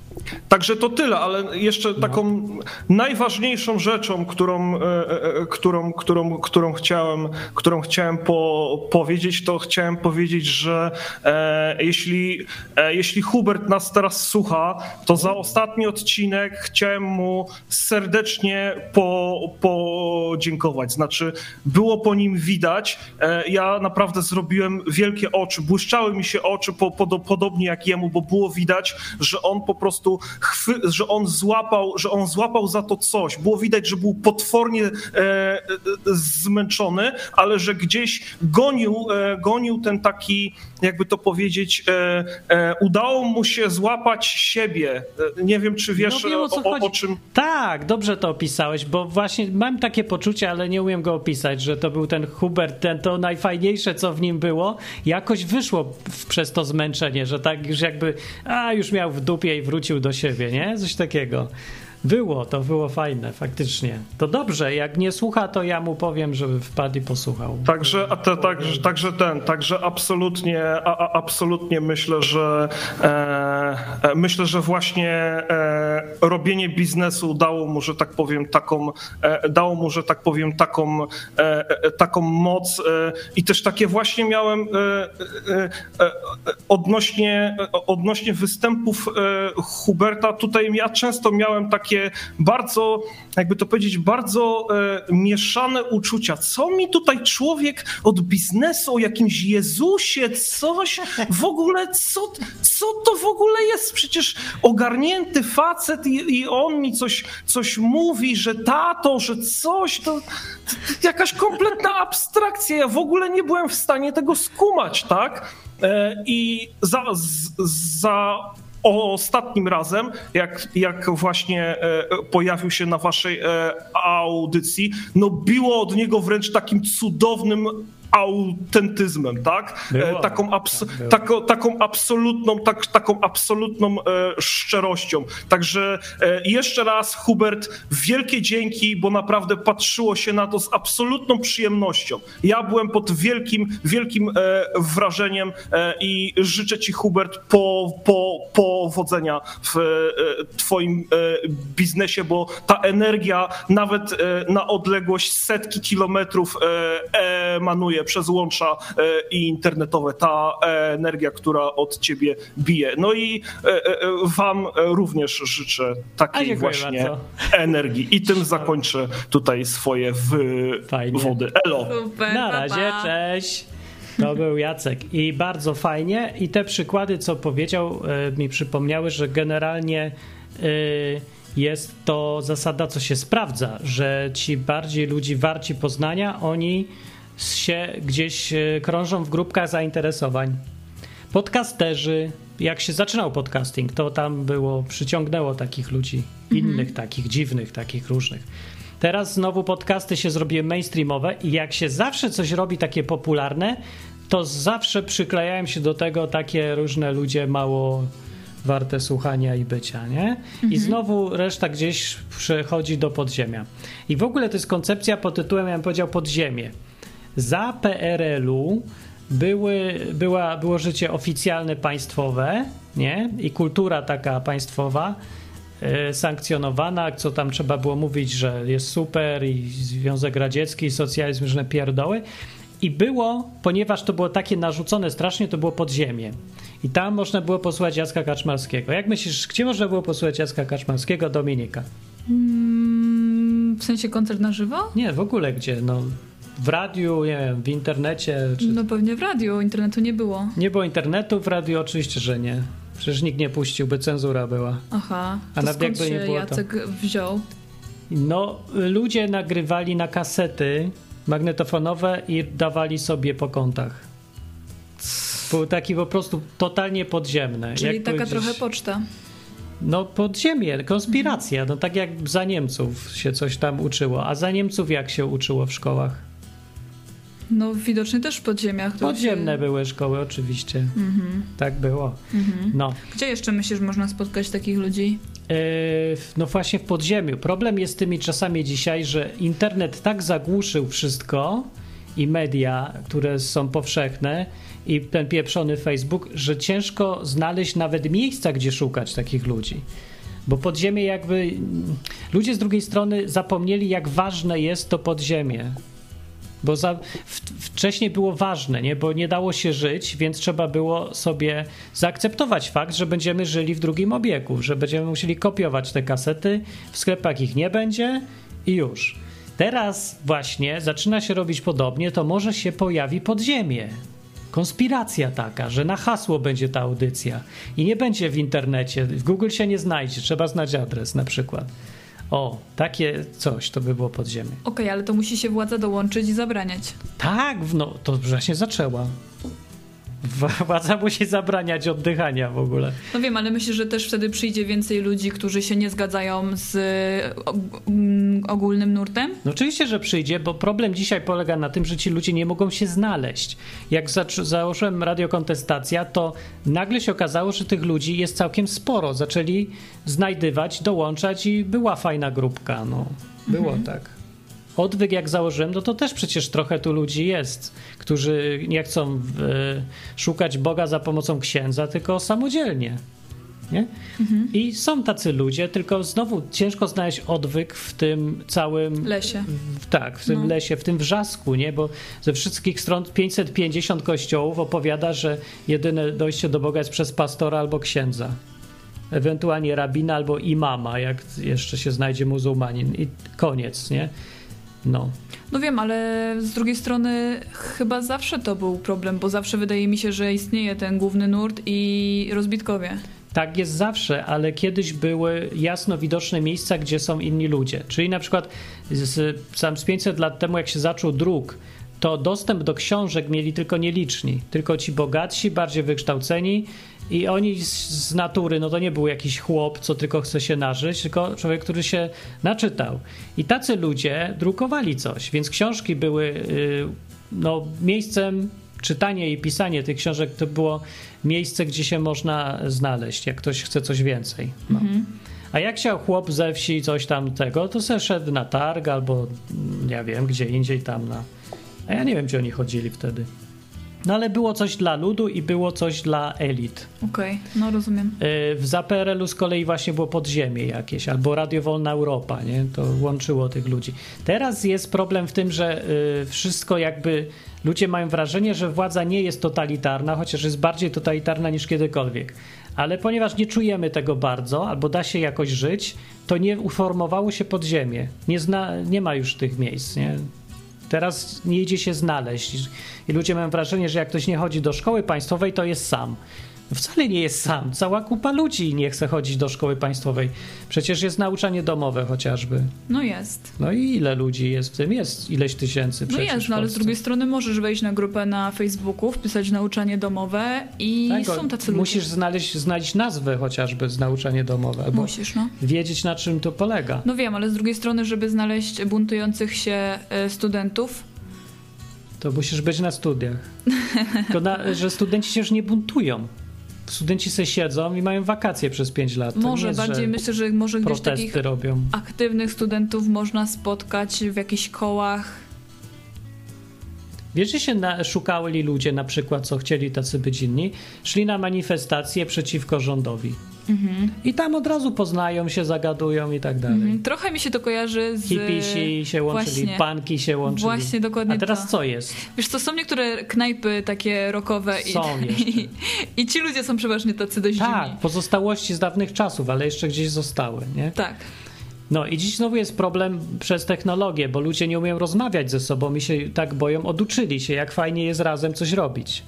Także to tyle, ale jeszcze taką najważniejszą rzeczą, którą, e, e, którą, którą, którą chciałem, którą chciałem po, powiedzieć, to chciałem powiedzieć, że e, jeśli, e, jeśli Hubert nas teraz słucha, to za ostatni odcinek chciałem mu serdecznie po, podziękować. Znaczy, było po nim widać. E, ja naprawdę zrobiłem wielkie oczy, błyszczały mi się oczy po, podo, podobnie jak jemu, bo było widać, że on po prostu chwy, że on złapał, że on złapał za to coś. Było widać, że był potwornie e, e, zmęczony, ale że gdzieś gonił, e, gonił ten taki, jakby to powiedzieć, e, e, udało mu się złapać siebie. E, nie wiem, czy wiesz No wiem, o o, o, czym. Tak, dobrze to opisałeś, bo właśnie mam takie poczucie, ale nie umiem go opisać, że to był ten Hubert, ten, to najfajniejsze, co w nim było, jakoś wyszło przez to zmęczenie, że tak już jakby, a już miał w dupie i wrócił do siebie, nie? Coś takiego. Było, to było fajne, faktycznie. To dobrze, jak nie słucha, to ja mu powiem, żeby wpadł i posłuchał. Także, te, także, ten, także absolutnie, a, a, absolutnie myślę, że e, e, myślę, że właśnie e, robienie biznesu dało mu, że tak powiem, taką, e, dało mu, że tak powiem, taką, e, e, taką moc i też takie właśnie miałem odnośnie, odnośnie występów Huberta. Tutaj ja często miałem takie bardzo, jakby to powiedzieć, bardzo e, mieszane uczucia. Co mi tutaj człowiek od biznesu, o jakimś Jezusie, coś w ogóle, co, co to w ogóle jest? Przecież ogarnięty facet i, i on mi coś, coś mówi, że tato, że coś, to, to jakaś kompletna abstrakcja. Ja w ogóle nie byłem w stanie tego skumać, tak? E, I za, za ostatnim razem, jak, jak właśnie e, pojawił się na waszej e, audycji, no biło od niego wręcz takim cudownym autentyzmem, tak? E, Taką, abs- Tak, tako, taką absolutną, tak, taką absolutną e, szczerością. Także e, jeszcze raz, Hubert, wielkie dzięki, bo naprawdę patrzyło się na to z absolutną przyjemnością. Ja byłem pod wielkim, wielkim e, wrażeniem e, i życzę ci, Hubert, po, po, powodzenia w e, twoim biznesie, bo ta energia nawet na odległość setki kilometrów e, przez łącza e, i internetowe. Ta e, energia, która od ciebie bije. No i e, wam również życzę takiej właśnie bardzo. energii. I tym zakończę tutaj swoje Fajnie. wywody. Elo. Super, Na razie, pa. cześć. To był Jacek i bardzo fajnie. I te przykłady, co powiedział, mi przypomniały, że generalnie jest to zasada, co się sprawdza, że ci bardziej ludzi warci poznania, oni się gdzieś e, krążą w grupkach zainteresowań. Podcasterzy, jak się zaczynał podcasting, to tam było, przyciągnęło takich ludzi, innych takich, dziwnych, takich różnych. Teraz znowu podcasty się zrobiły mainstreamowe i jak się zawsze coś robi takie popularne, to zawsze przyklejają się do tego takie różne ludzie mało warte słuchania i bycia, nie? I znowu reszta gdzieś przechodzi do podziemia. I w ogóle to jest koncepcja pod tytułem, ja bym powiedział, podziemie. Za PRL-u były, była, było życie oficjalne państwowe, nie? I kultura taka państwowa, e, sankcjonowana, co tam trzeba było mówić, że jest super i Związek Radziecki, i socjalizm, różne pierdoły. I było, ponieważ to było takie narzucone strasznie, to było podziemie. I tam można było posłuchać Jacka Kaczmarskiego. Jak myślisz, gdzie można było posłuchać Jacka Kaczmarskiego? Dominika. Mm, w sensie koncert na żywo? Nie, w ogóle gdzie? No, w radiu, nie wiem, w internecie. Czy... No pewnie w radiu, internetu nie było. Nie było internetu, w radiu oczywiście, że nie. Przecież nikt nie puścił, by cenzura była. Aha, A to nawet jakby nie się było, to- Jacek wziął? No, ludzie nagrywali na kasety magnetofonowe i dawali sobie po kątach. Był taki po prostu totalnie podziemne. Czyli Jak taka powiedzieć- trochę poczta. No podziemie, konspiracja. No tak jak za Niemców się coś tam uczyło. A za Niemców jak się uczyło w szkołach? No widocznie też w podziemiach. Podziemne się- były szkoły oczywiście. Mhm, Tak było. mhm. No. Gdzie jeszcze myślisz, można spotkać takich ludzi? Yy, no właśnie w podziemiu. Problem jest z tymi czasami dzisiaj, że internet tak zagłuszył wszystko i media, które są powszechne i ten pieprzony Facebook, że ciężko znaleźć nawet miejsca, gdzie szukać takich ludzi. Bo podziemie jakby... Ludzie z drugiej strony zapomnieli, jak ważne jest to podziemie. Bo za, w, wcześniej było ważne, nie? bo nie dało się żyć, więc trzeba było sobie zaakceptować fakt, że będziemy żyli w drugim obiegu, że będziemy musieli kopiować te kasety, w sklepach ich nie będzie i już. Teraz właśnie zaczyna się robić podobnie, to może się pojawi podziemie. Konspiracja taka, że na hasło będzie ta audycja i nie będzie w internecie, w Google się nie znajdzie, trzeba znać adres na przykład. O, takie coś to by było podziemie. Okej, ale to musi się władza dołączyć i zabraniać. Tak, no to właśnie zaczęła. Władza musi zabraniać oddychania w ogóle. No wiem, ale myślę, że też wtedy przyjdzie więcej ludzi, którzy się nie zgadzają z mm, ogólnym nurtem? No oczywiście, że przyjdzie, bo problem dzisiaj polega na tym, że ci ludzie nie mogą się znaleźć. Jak zac- założyłem radiokontestacja, to nagle się okazało, że tych ludzi jest całkiem sporo. Zaczęli znajdywać, dołączać i była fajna grupka. No, było tak. Odwyk jak założyłem, no to też przecież trochę tu ludzi jest, którzy nie chcą e, szukać Boga za pomocą księdza, tylko samodzielnie. Nie? I są tacy ludzie, tylko znowu ciężko znaleźć odwyk w tym całym Lesie. w, tak, w tym No. lesie, w tym wrzasku, nie? Bo ze wszystkich stron 550 kościołów opowiada, że jedyne dojście do Boga jest przez pastora albo księdza. Ewentualnie rabina albo imama, jak jeszcze się znajdzie muzułmanin. I koniec, nie? No. No wiem, ale z drugiej strony chyba zawsze to był problem, bo zawsze wydaje mi się, że istnieje ten główny nurt i rozbitkowie. Tak jest zawsze, ale kiedyś były jasno widoczne miejsca, gdzie są inni ludzie. Czyli na przykład z, sam z 500 lat temu, jak się zaczął druk, to dostęp do książek mieli tylko nieliczni. Tylko ci bogatsi, bardziej wykształceni i oni z, natury, no to nie był jakiś chłop, co tylko chce się nażyć, tylko człowiek, który się naczytał. I tacy ludzie drukowali coś, więc książki były y, no, miejscem czytanie i pisanie tych książek to było miejsce, gdzie się można znaleźć, jak ktoś chce coś więcej. No. A jak chciał chłop ze wsi coś tam tego, to se szedł na targ albo mm, ja wiem, gdzie indziej tam na... A ja nie wiem, gdzie oni chodzili wtedy. No ale było coś dla ludu i było coś dla elit. Okej, no rozumiem. Yy, W ZAPRL-u z kolei właśnie było podziemie jakieś, albo Radio Wolna Europa, nie? To łączyło tych ludzi. Teraz jest problem w tym, że yy, wszystko jakby ludzie mają wrażenie, że władza nie jest totalitarna, chociaż jest bardziej totalitarna niż kiedykolwiek. Ale ponieważ nie czujemy tego bardzo, albo da się jakoś żyć, to nie uformowało się podziemie. Nie, zna, nie ma już tych miejsc, nie? Teraz nie idzie się znaleźć. I ludzie mają wrażenie, że jak ktoś nie chodzi do szkoły państwowej, to jest sam. Wcale nie jest sam. Cała kupa ludzi nie chce chodzić do szkoły państwowej. Przecież jest nauczanie domowe chociażby. No jest. No i ile ludzi jest w tym? Jest ileś tysięcy No przecież jest, no ale z drugiej strony możesz wejść na grupę na Facebooku, wpisać nauczanie domowe i Tak, są tacy ludzie. Musisz znaleźć, znaleźć nazwę chociażby z nauczanie domowe, Musisz, no. wiedzieć na czym to polega. No wiem, ale z drugiej strony, żeby znaleźć buntujących się e, studentów, To musisz być na studiach. Tylko na, że studenci się już nie buntują. Studenci se siedzą i mają wakacje przez 5 lat. Może jest, bardziej myślę, że może gdzieś takich robią. aktywnych studentów można spotkać w jakichś kołach. Wiesz, że się na, szukali ludzie na przykład, co chcieli tacy być inni, szli na manifestacje przeciwko rządowi. I tam od razu poznają się, zagadują i tak dalej. Mhm. Trochę mi się to kojarzy z... Hipisi się łączyli, Właśnie. panki się łączyli. Właśnie, dokładnie A teraz to. co jest? Wiesz, to są niektóre knajpy takie rockowe i, Są jeszcze. i, i ci ludzie są przeważnie tacy dość Tak, dziwni. pozostałości z dawnych czasów, ale jeszcze gdzieś zostały, nie? Tak. No i dziś znowu jest problem przez technologię, bo ludzie nie umieją rozmawiać ze sobą i się tak boją, oduczyli się, jak fajnie jest razem coś robić.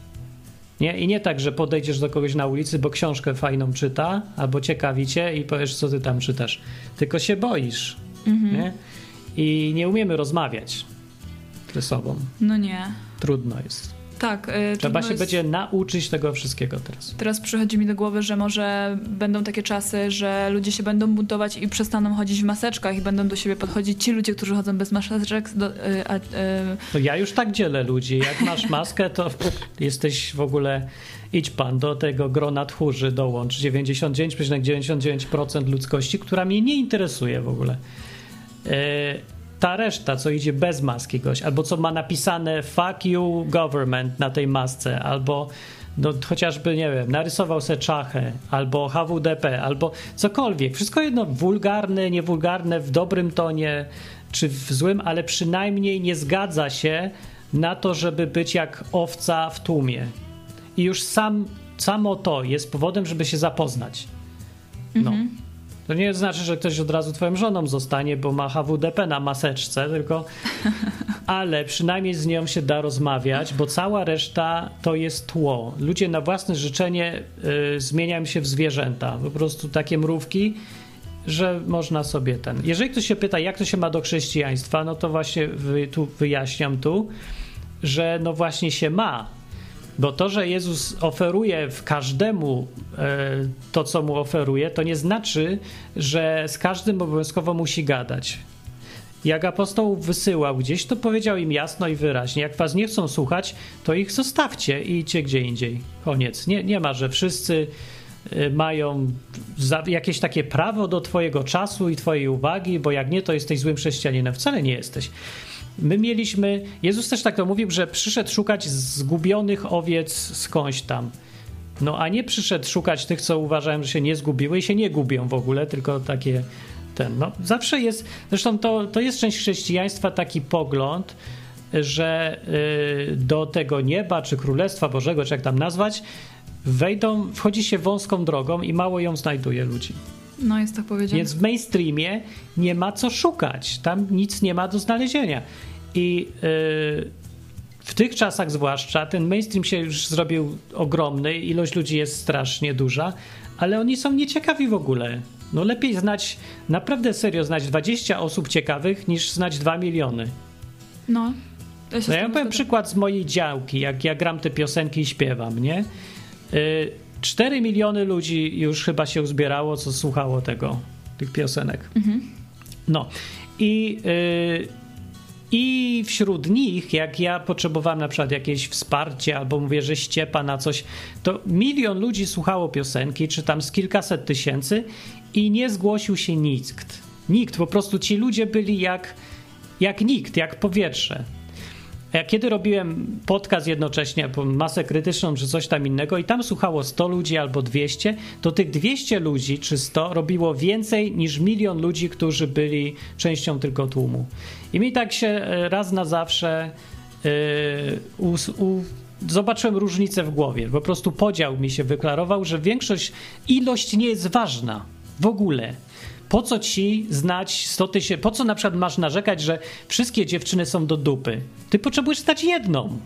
Nie? I nie tak, że podejdziesz do kogoś na ulicy, bo książkę fajną czyta, albo ciekawi cię i powiesz, co ty tam czytasz. Tylko się boisz. Nie? I nie umiemy rozmawiać ze sobą. No nie. Trudno jest. Tak. y, Trzeba się jest- będzie nauczyć tego wszystkiego teraz. Teraz przychodzi mi do głowy, że może będą takie czasy, że ludzie się będą buntować i przestaną chodzić w maseczkach i będą do siebie podchodzić ci ludzie, którzy chodzą bez maseczek. Do, y, a, To ja już tak dzielę ludzi. Jak masz maskę, to jesteś w ogóle. Idź pan do tego grona tchórzy, dołącz 99,99% ludzkości, która mnie nie interesuje w ogóle. E, ta reszta, co idzie bez maski goś, albo co ma napisane fuck you government na tej masce, albo no, chociażby, nie wiem, narysował se czachę, albo HWDP, albo cokolwiek. Wszystko jedno wulgarne, niewulgarne, w dobrym tonie, czy w złym, ale przynajmniej nie zgadza się na to, żeby być jak owca w tłumie. I już sam, samo to jest powodem, żeby się zapoznać. No. To nie znaczy, że ktoś od razu twoją żoną zostanie, bo ma HWDP na maseczce, tylko ale przynajmniej z nią się da rozmawiać, bo cała reszta to jest tło. Ludzie na własne życzenie y, zmieniają się w zwierzęta. Po prostu takie mrówki, że można sobie ten. Jeżeli ktoś się pyta, jak to się ma do chrześcijaństwa, no to właśnie wy, tu wyjaśniam tu, że no właśnie się ma. Bo to, że Jezus oferuje w każdemu e, to, co mu oferuje, to nie znaczy, że z każdym obowiązkowo musi gadać. jak apostoł wysyłał gdzieś, to powiedział im jasno i wyraźnie: jak was nie chcą słuchać, to ich zostawcie i idźcie gdzie indziej. Koniec. Nie, nie ma, że wszyscy y, mają jakieś takie prawo do Twojego czasu i Twojej uwagi, bo jak nie, to jesteś złym chrześcijaninem. Wcale nie jesteś. My mieliśmy, Jezus też tak to mówił, że przyszedł szukać zgubionych owiec skądś tam. No a nie przyszedł szukać tych, co uważałem, że się nie zgubiły i się nie gubią w ogóle, tylko takie ten. No, zawsze jest, zresztą to, to jest część chrześcijaństwa taki pogląd, że y, do tego nieba, czy Królestwa Bożego, czy jak tam nazwać, wejdą, wchodzi się wąską drogą i mało ją znajduje ludzi. No, jest tak powiedziane. Więc w mainstreamie nie ma co szukać. Tam nic nie ma do znalezienia. I yy, w tych czasach zwłaszcza ten mainstream się już zrobił ogromny, ilość ludzi jest strasznie duża, ale oni są nieciekawi w ogóle. No lepiej znać, naprawdę serio znać 20 osób ciekawych niż znać 2 miliony. No. Ja, no ja powiem przykład z mojej działki, jak ja gram te piosenki i śpiewam, nie? Yy, 4 miliony ludzi już chyba się uzbierało, co słuchało tego, tych piosenek. Mhm. No i, yy, i wśród nich, jak ja potrzebowałem na przykład jakieś wsparcie, albo mówię, że ściepa na coś, to milion ludzi słuchało piosenki, czy tam z kilkaset tysięcy i nie zgłosił się nikt. Nikt, po prostu ci ludzie byli jak, jak nikt, jak powietrze. Ja kiedy robiłem podcast jednocześnie, masę krytyczną czy coś tam innego i tam słuchało 100 ludzi albo 200, to tych 200 ludzi czy 100 robiło więcej niż milion ludzi, którzy byli częścią tylko tłumu. I mi tak się e, raz na zawsze yy, u, zobaczyłem różnicę w głowie. Po prostu podział mi się wyklarował, że większość, ilość nie jest ważna w ogóle po co ci znać 100 tysięcy? Po co na przykład masz narzekać, że wszystkie dziewczyny są do dupy? Ty potrzebujesz znać jedną.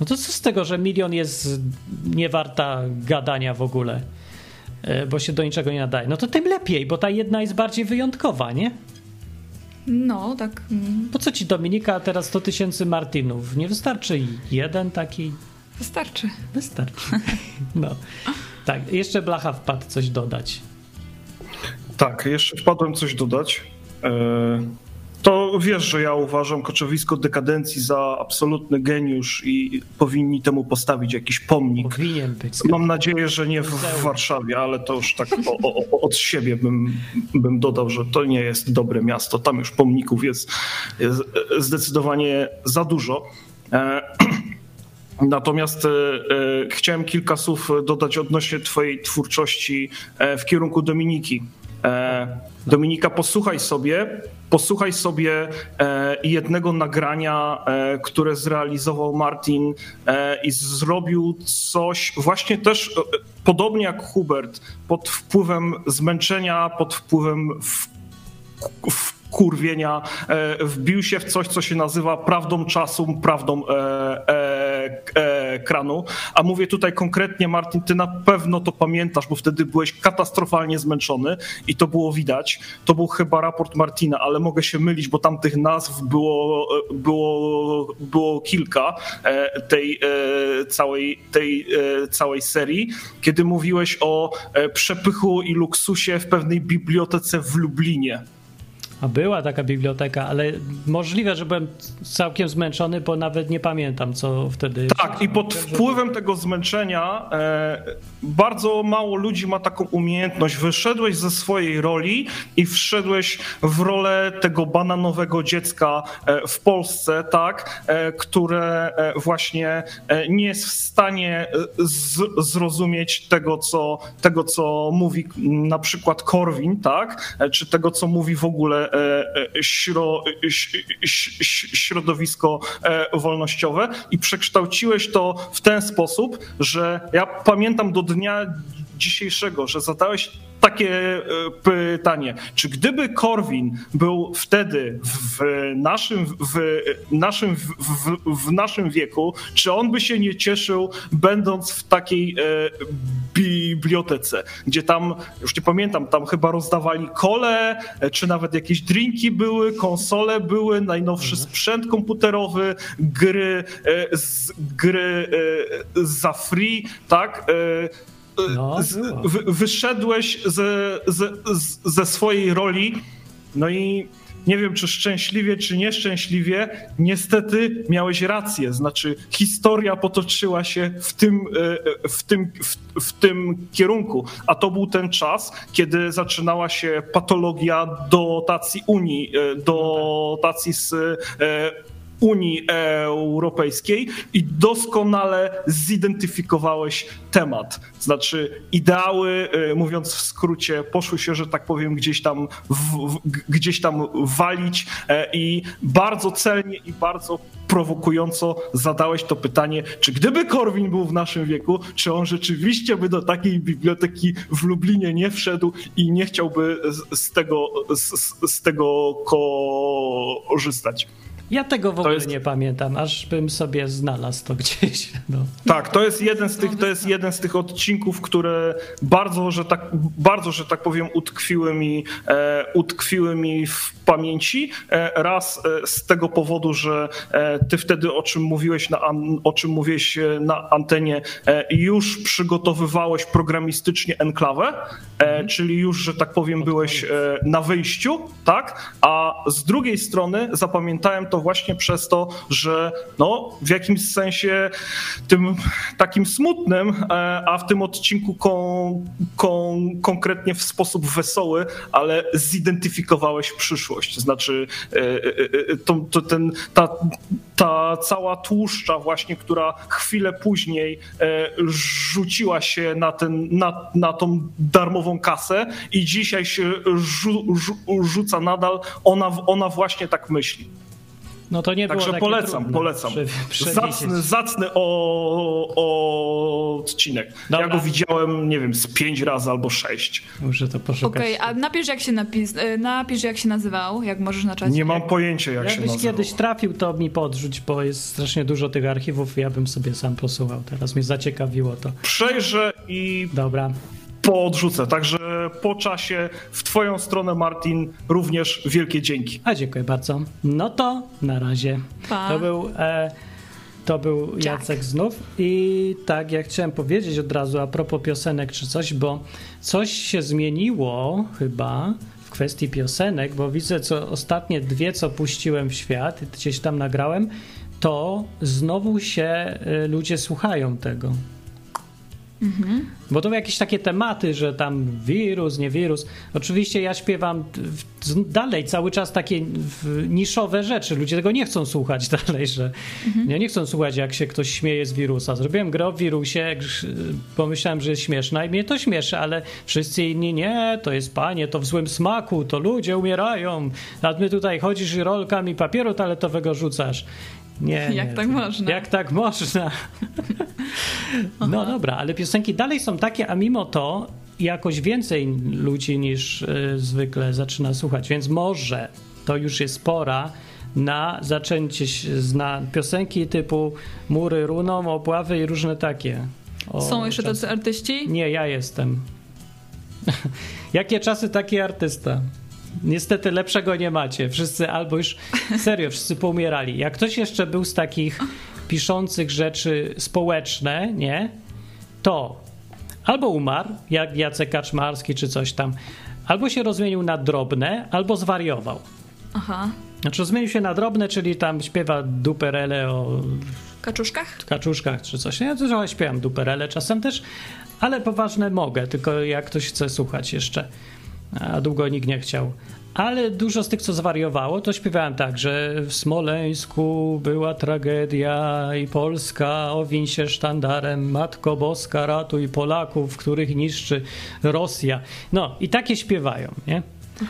No to co z tego, że milion jest niewarta gadania w ogóle, e, bo się do niczego nie nadaje? No to tym lepiej, bo ta jedna jest bardziej wyjątkowa, nie? No, tak. Mm. Po co ci Dominika teraz 100 tysięcy Martinów? Nie wystarczy jeden taki? Wystarczy. Wystarczy. No. Tak, jeszcze Blacha wpadł coś dodać. Tak, jeszcze wpadłem coś dodać. E, to wiesz, że ja uważam koczowisko dekadencji za absolutny geniusz i powinni temu postawić jakiś pomnik. Powinien być. Mam nadzieję, że nie w, w Warszawie, ale to już tak o, o, od siebie bym, bym dodał, że to nie jest dobre miasto. Tam już pomników jest, jest zdecydowanie za dużo. E, natomiast e, chciałem kilka słów dodać odnośnie Twojej twórczości w kierunku Dominiki. E, Dominika, posłuchaj sobie, posłuchaj sobie e, jednego nagrania, e, które zrealizował Martin i zrobił coś właśnie też podobnie jak Hubert, pod wpływem zmęczenia, pod wpływem w, w kurwienia wbił się w coś, co się nazywa prawdą czasu, prawdą e, ekranu. A mówię tutaj konkretnie, Martin, ty na pewno to pamiętasz, bo wtedy byłeś katastrofalnie zmęczony i to było widać. To był chyba raport Martina, ale mogę się mylić, bo tam tych nazw było, było, było kilka tej całej, tej całej serii, kiedy mówiłeś o przepychu i luksusie w pewnej bibliotece w Lublinie. A była taka biblioteka, ale możliwe, że byłem całkiem zmęczony, bo nawet nie pamiętam, co wtedy. Tak, i pod wpływem tego zmęczenia e, bardzo mało ludzi ma taką umiejętność. Wyszedłeś ze swojej roli i wszedłeś w rolę tego bananowego dziecka e, w Polsce, tak, e, które e, właśnie e, nie jest w stanie z, zrozumieć tego co, tego, co mówi na przykład Korwin, tak, czy tego, co mówi w ogóle E, e, środowisko e, wolnościowe i przekształciłeś to w ten sposób, że ja pamiętam do dnia dzisiejszego, że zadałeś takie e, pytanie. Czy gdyby Korwin był wtedy w naszym, w naszym, w, w, naszym wieku, czy on by się nie cieszył, będąc w takiej e, bibliotece, gdzie tam, już nie pamiętam, tam chyba rozdawali kole, e, czy nawet jakieś drinki były, konsole były, najnowszy mhm. sprzęt komputerowy, gry, z, gry za free, tak? No, wyszedłeś ze, ze, ze swojej roli, no i nie wiem czy szczęśliwie, czy nieszczęśliwie, niestety miałeś rację. Znaczy, historia potoczyła się w tym, e, w tym, w, w tym kierunku. A to był ten czas, kiedy zaczynała się patologia dotacji Unii, e, dotacji z e, Unii Europejskiej i doskonale zidentyfikowałeś temat. Znaczy, ideały, y, mówiąc w skrócie, poszły się, że tak powiem, gdzieś tam, w, w, gdzieś tam walić e, i bardzo celnie i bardzo prowokująco zadałeś to pytanie, czy gdyby Korwin był w naszym wieku, czy on rzeczywiście by do takiej biblioteki w Lublinie nie wszedł i nie chciałby z, z tego, z, z tego korzystać. Ja tego w ogóle jest... nie pamiętam, aż bym sobie znalazł to gdzieś. No. Tak, to jest jeden z tych, to jest jeden z tych odcinków, które bardzo, że tak, bardzo, że tak powiem, utkwiły mi, e, utkwiły mi w pamięci. E, raz e, z tego powodu, że e, ty wtedy o czym mówiłeś na, o czym mówiłeś na antenie, już przygotowywałeś programistycznie enklawę, mhm. czyli już, że tak powiem, byłeś na wyjściu, tak? A z drugiej strony zapamiętałem to właśnie przez to, że no, w jakimś sensie tym takim smutnym, a w tym odcinku kon, kon, konkretnie w sposób wesoły, ale zidentyfikowałeś przyszłość. Znaczy, e, e, e, to, to ten, ta, ta cała tłuszcza właśnie, która chwilę później rzuciła się na, ten, na, na tą darmową kasę i dzisiaj się rzu, rzu, rzuca nadal, ona, ona właśnie tak myśli. No to nie było Także polecam, trudne. polecam. zacny, zacny o, o odcinek. Dobra. Ja go widziałem, nie wiem, z pięć razy albo sześć. Muszę to poszukać. Okej, okay, a napisz jak się napis, e, napisz jak się nazywał, jak możesz na czacie. Nie mam pojęcia jak Jakbyś się nazywał. kiedyś trafił, to mi podrzuć, bo jest strasznie dużo tych archiwów ja bym sobie sam posłuchał. Teraz mnie zaciekawiło to. Przejrzę i... Dobra podrzucę. Także po czasie w Twoją stronę, Martin, również wielkie dzięki. A dziękuję bardzo. No to na razie. Pa. To był. E, to był Jacek znów i tak jak chciałem powiedzieć od razu a propos piosenek czy coś, bo coś się zmieniło chyba w kwestii piosenek, bo widzę, co ostatnie dwie, co puściłem w świat, gdzieś tam nagrałem, to znowu się y, ludzie słuchają tego. Mhm. Bo to jakieś takie tematy, że tam wirus, nie wirus. Oczywiście ja śpiewam dalej cały czas takie niszowe rzeczy. Ludzie tego nie chcą słuchać dalej, że mhm. nie, nie chcą słuchać, jak się ktoś śmieje z wirusa. Zrobiłem grę o wirusie, pomyślałem, że jest śmieszna i mnie to śmieszy, ale wszyscy inni nie, to jest panie, to w złym smaku, to ludzie umierają, a my tutaj chodzisz i rolkami papieru toaletowego rzucasz. Nie, jak nie, tak można? Jak tak można? no dobra, ale piosenki dalej są takie, a mimo to jakoś więcej ludzi niż y, zwykle zaczyna słuchać, więc może to już jest pora na zaczęcie na piosenki typu Mury runą, obławy i różne takie. O, Są jeszcze czas. tacy artyści? Nie, ja jestem. Jakie czasy, taki artysta. Niestety lepszego nie macie. Wszyscy albo już serio, wszyscy poumierali. Jak ktoś jeszcze był z takich piszących rzeczy społeczne, nie? To albo umarł, jak Jacek Kaczmarski czy coś tam, albo się rozmienił na drobne, albo zwariował. Aha. Znaczy zmienił się na drobne, czyli tam śpiewa duperele o... Kaczuszkach? Kaczuszkach czy coś. Ja trochę śpiewam duperele czasem też, ale poważne mogę, tylko jak ktoś chce słuchać jeszcze a długo nikt nie chciał. Ale dużo z tych, co zwariowało, to śpiewałem tak, że w Smoleńsku była tragedia i Polska owiń się sztandarem, Matko Boska ratuj Polaków, których niszczy Rosja. No i takie śpiewają, nie?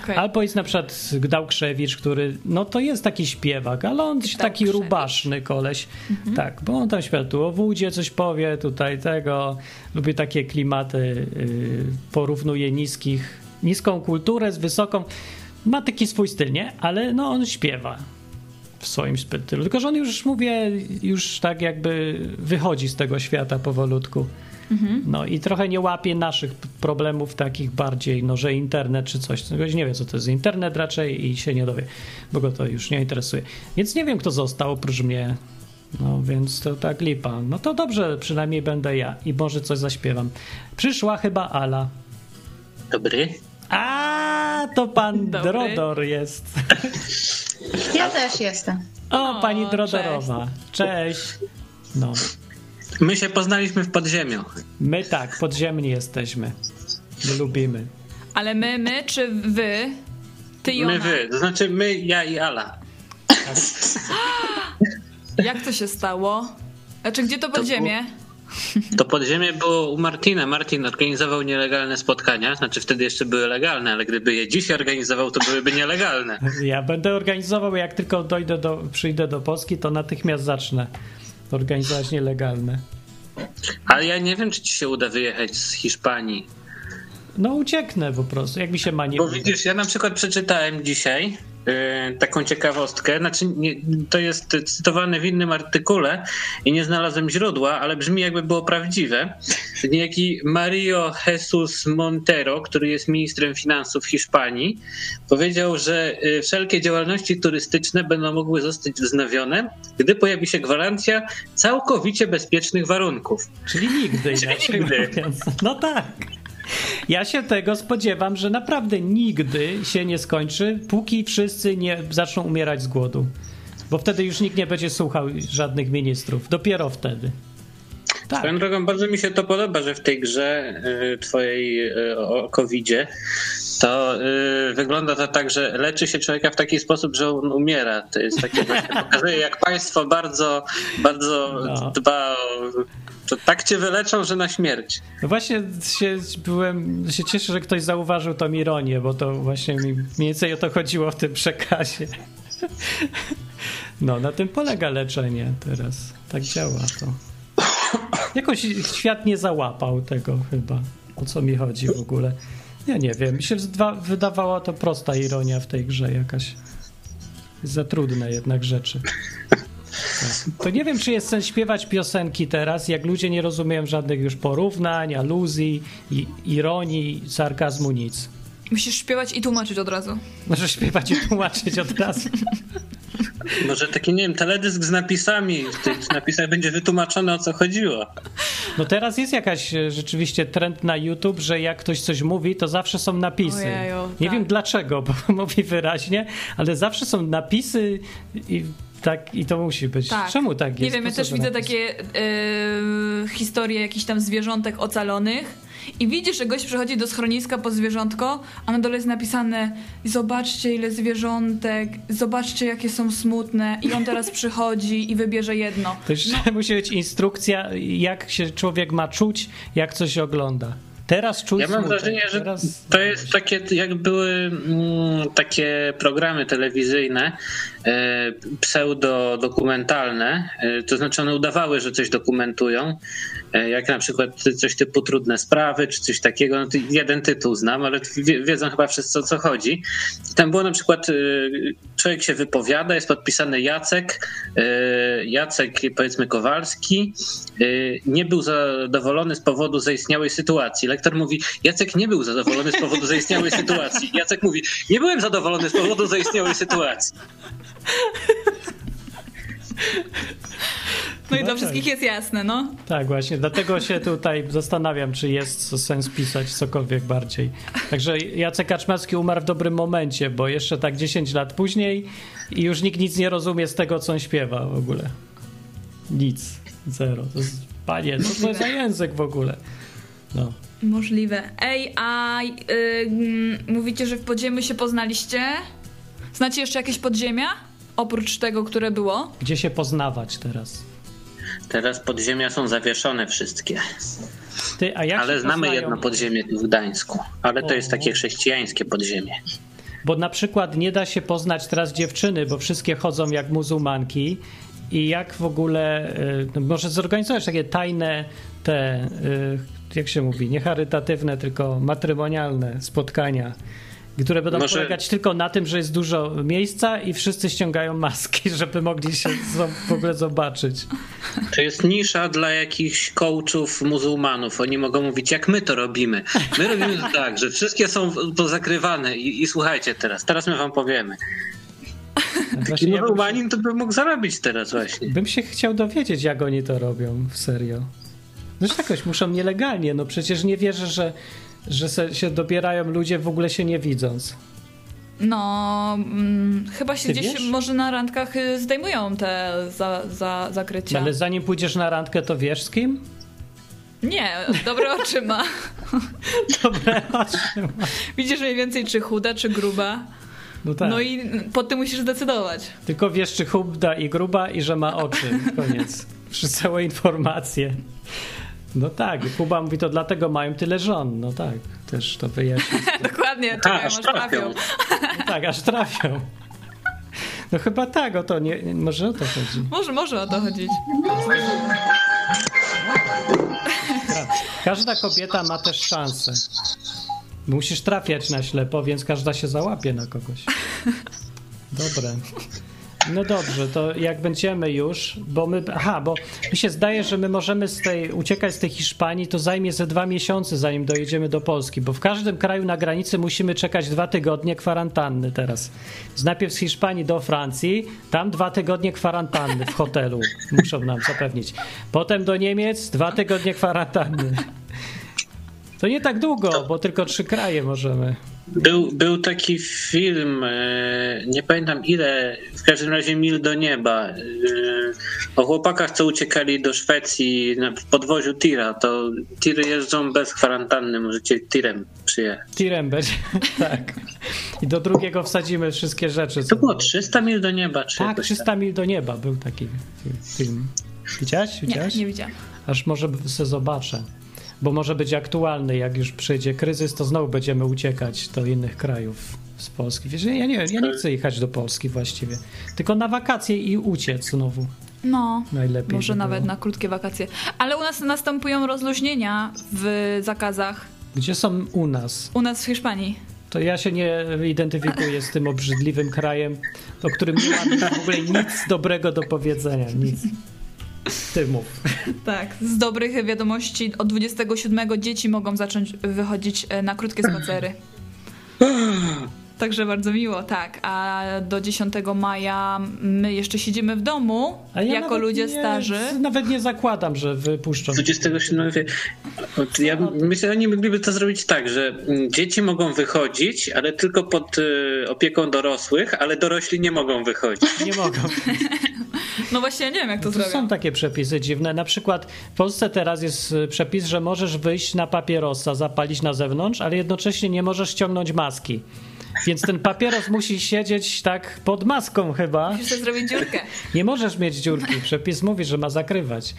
Okay. Albo jest na przykład Gdałkrzewicz, który, no to jest taki śpiewak, ale on jest taki rubaszny koleś. Mhm. Tak, bo on tam śpiewa tu o wódzie coś powie, tutaj tego. Lubi takie klimaty, yy, porównuje niskich niską kulturę z wysoką. Ma taki swój styl, nie? Ale no on śpiewa w swoim stylu. Tylko, że on już, mówię, już tak jakby wychodzi z tego świata powolutku. Mhm. No i trochę nie łapie naszych problemów takich bardziej, no że internet czy coś. Nie wiem, co to jest internet raczej i się nie dowie, bo go to już nie interesuje. Więc nie wiem, kto został oprócz mnie. No więc to tak lipa. No to dobrze, przynajmniej będę ja i może coś zaśpiewam. Przyszła chyba Ala. Dobry. A to pan Dobry. Drodor jest. Ja też jestem. O, O, pani Drodorowa. Cześć. No, My się poznaliśmy w podziemiu. my tak, podziemni jesteśmy. My lubimy. Ale my, my czy wy? Ty i ona. My wy, to znaczy my, ja i Ala. Jak to się stało? Znaczy, gdzie to podziemie? To podziemie było u Martina. Martin organizował nielegalne spotkania, znaczy wtedy jeszcze były legalne, ale gdyby je dziś organizował, to byłyby nielegalne. Ja będę organizował, jak tylko dojdę do, przyjdę do Polski, to natychmiast zacznę organizować nielegalne. Ale ja nie wiem, czy ci się uda wyjechać z Hiszpanii. No ucieknę po prostu, jak mi się ma nie Bo widzisz, ja na przykład przeczytałem dzisiaj yy, taką ciekawostkę, znaczy nie, to jest cytowane w innym artykule i nie znalazłem źródła, ale brzmi jakby było prawdziwe. Niejaki Mario Jesus Montero, który jest ministrem finansów Hiszpanii, powiedział, że yy, wszelkie działalności turystyczne będą mogły zostać wznowione, gdy pojawi się gwarancja całkowicie bezpiecznych warunków. Czyli nigdy, inaczej nigdy. No tak. Ja się tego spodziewam, że naprawdę nigdy się nie skończy, póki wszyscy nie zaczną umierać z głodu. Bo wtedy już nikt nie będzie słuchał żadnych ministrów. Dopiero wtedy. Tak. Swoją drogą, bardzo mi się to podoba, że w tej grze y, twojej y, o COVID-zie to y, wygląda to tak, że leczy się człowieka w taki sposób, że on umiera. To jest takie właśnie, pokazuje jak państwo bardzo, bardzo No. dba o... To tak cię wyleczą, że na śmierć. No właśnie się, byłem, się cieszę, że ktoś zauważył tą ironię, bo to właśnie mi mniej więcej o to chodziło w tym przekazie. No, na tym polega leczenie teraz. Tak działa to. Jakoś świat nie załapał tego chyba. O co mi chodzi w ogóle? Ja nie wiem. Mi się wydawała to prosta ironia w tej grze jakaś. Za trudne jednak rzeczy. To nie wiem, czy jest sens śpiewać piosenki teraz, jak ludzie nie rozumieją żadnych już porównań, aluzji, ironii, sarkazmu, nic. Musisz śpiewać i tłumaczyć od razu. Może śpiewać i tłumaczyć od razu. Może taki, nie wiem, teledysk z napisami. W tych napisach będzie wytłumaczone, o co chodziło. No teraz jest jakaś e, rzeczywiście trend na YouTube, że jak ktoś coś mówi, to zawsze są napisy. Ojeju, nie tak. wiem dlaczego, bo mówi wyraźnie, ale zawsze są napisy i tak i to musi być. Tak. Czemu tak jest? Nie wiem, ja też te widzę takie e, historie jakichś tam zwierzątek ocalonych i widzisz, że gość przychodzi do schroniska po zwierzątko, a na dole jest napisane zobaczcie ile zwierzątek, zobaczcie jakie są smutne i on teraz przychodzi i wybierze jedno. To jeszcze musi być instrukcja, jak się człowiek ma czuć, jak coś ogląda. Teraz czuć Ja mam smutek, wrażenie, że teraz... to jest takie, jak były mm, takie programy telewizyjne, e, pseudo-dokumentalne, e, to znaczy one udawały, że coś dokumentują, e, jak na przykład coś typu Trudne Sprawy, czy coś takiego, no jeden tytuł znam, ale wie, wiedzą chyba wszyscy o co chodzi. Tam było na przykład, e, człowiek się wypowiada, jest podpisany Jacek, e, Jacek powiedzmy Kowalski, e, nie był zadowolony z powodu zaistniałej sytuacji. Lektor mówi, Jacek nie był zadowolony z powodu zaistniałej sytuacji. Jacek mówi, nie byłem zadowolony z powodu zaistniałej sytuacji. No i No dla tak. wszystkich jest jasne, no. Tak, właśnie. Dlatego się tutaj zastanawiam, czy jest sens pisać cokolwiek bardziej. Także Jacek Kaczmarski umarł w dobrym momencie, bo jeszcze tak 10 lat później i już nikt nic nie rozumie z tego, co on śpiewa w ogóle. Nic. Zero. To jest, panie, co to jest za język w ogóle? No. Możliwe. Ej, a y, mm, mówicie, że w podziemiu się poznaliście? Znacie jeszcze jakieś podziemia? Oprócz tego, które było? Gdzie się poznawać teraz? Teraz podziemia są zawieszone wszystkie. Ty, a jak Ale znamy poznają? jedno podziemie tu w Gdańsku. Ale to jest O. takie chrześcijańskie podziemie. Bo na przykład nie da się poznać teraz dziewczyny, bo wszystkie chodzą jak muzułmanki. I jak w ogóle, y, no może zorganizować takie tajne, te, y, jak się mówi, nie charytatywne, tylko matrymonialne spotkania, które będą Może- polegać tylko na tym, że jest dużo miejsca i wszyscy ściągają maski, żeby mogli się w ogóle zobaczyć. To jest nisza dla jakichś coachów muzułmanów. Oni mogą mówić, jak my to robimy. My robimy to tak, że wszystkie są pozakrywane i, i słuchajcie teraz, teraz my wam powiemy. Taki Właśnie ja się, muzułmanin to by mógł zarobić teraz właśnie. bym się chciał dowiedzieć, jak oni to robią, w serio. Zresztą jakoś muszą nielegalnie, no przecież nie wierzę, że że se, się dobierają ludzie w ogóle się nie widząc. No, mm, chyba się Ty gdzieś wiesz? może na randkach y, zdejmują te za, za, zakrycia. Ale zanim pójdziesz na randkę, to wiesz z kim? Nie, dobre oczy ma. Dobre oczy. Widzisz mniej więcej, czy chuda, czy gruba. No tak. No i po tym musisz zdecydować. Tylko wiesz, czy chubda i gruba i że ma oczy. Koniec. Wszystkie całe informacje. No tak, Kuba mówi, to dlatego mają tyle żon. No tak, też to wyjaśni. Dokładnie, czekają aż aż trafią. No tak, aż trafią. No chyba tak, o to nie, nie- może o to chodzi. Może, może o to chodzić. Każda kobieta ma też szansę. Musisz trafiać na ślepo, więc każda się załapie na kogoś. Dobre. No dobrze, to jak będziemy już, bo my. Aha, bo mi się zdaje, że my możemy z tej, uciekać z tej Hiszpanii, to zajmie ze dwa miesiące, zanim dojedziemy do Polski, bo w każdym kraju na granicy musimy czekać dwa tygodnie kwarantanny teraz. Więc najpierw z Hiszpanii do Francji, tam dwa tygodnie kwarantanny w hotelu muszą nam zapewnić. Potem do Niemiec, dwa tygodnie kwarantanny. To nie tak długo, bo tylko trzy kraje możemy. Był, był taki film, e, nie pamiętam ile, w każdym razie Mil do nieba, e, o chłopakach, co uciekali do Szwecji na, w podwoziu tira. To tiry jeżdżą bez kwarantanny, możecie tirem przyjechać. Tirem będzie, tak. I do drugiego wsadzimy wszystkie rzeczy. To było 300 mil do nieba, czy Tak, jakoś 300 mil do nieba był taki fi- film. Widziałaś? Nie, Widziałaś? nie widziałam. Aż może se zobaczę. Bo może być aktualny, jak już przyjdzie kryzys, to znowu będziemy uciekać do innych krajów z Polski. Wiesz, ja nie, ja nie chcę jechać do Polski właściwie. Tylko na wakacje i uciec znowu. No, Najlepiej może nawet na krótkie wakacje. Ale u nas następują rozluźnienia w zakazach. Gdzie są u nas? U nas w Hiszpanii. To ja się nie identyfikuję z tym obrzydliwym krajem, o którym nie mam w ogóle nic dobrego do powiedzenia. Nic. Ty mów. Tak, z dobrych wiadomości od 27 dzieci mogą zacząć wychodzić e, na krótkie spacery. Także bardzo miło, tak. A do 10 maja my jeszcze siedzimy w domu A ja jako ludzie nie, starzy. Nawet nie zakładam, że wypuszczą. 27 wie- od- ja myślę, że oni mogliby to zrobić tak, że mm, dzieci mogą wychodzić, ale tylko pod y, opieką dorosłych, ale dorośli nie mogą wychodzić. Nie mogą. No właśnie, ja nie wiem jak to To zrobią. są takie przepisy dziwne. Na przykład w Polsce teraz jest y, przepis, że możesz wyjść na papierosa, zapalić na zewnątrz, ale jednocześnie nie możesz ściągnąć maski. Więc ten papieros musi siedzieć tak pod maską chyba. Musisz sobie zrobić dziurkę. Nie możesz mieć dziurki. Przepis mówi, że ma zakrywać.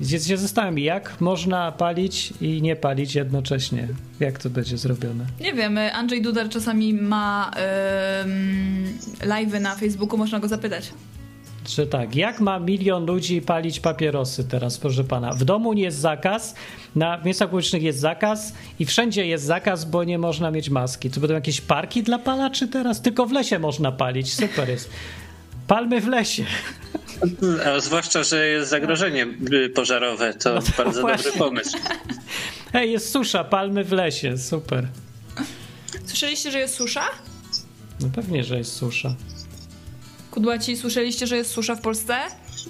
Więc się zastanawiam, jak można palić i nie palić jednocześnie. Jak to będzie zrobione? Nie wiem, Andrzej Dudar czasami ma ym, live'y na Facebooku, można go zapytać. Że tak, jak ma milion ludzi palić papierosy teraz, proszę pana? W domu nie jest zakaz, na miejscach publicznych jest zakaz i wszędzie jest zakaz, bo nie można mieć maski. To będą jakieś parki dla palaczy teraz? Tylko w lesie można palić, super jest. Palmy w lesie. A zwłaszcza, że jest zagrożenie pożarowe, to No to bardzo właśnie. dobry pomysł. Hej, jest susza, palmy w lesie, super. Słyszeliście, że jest susza? No pewnie, że jest susza. Kudłaci, słyszeliście, że jest susza w Polsce?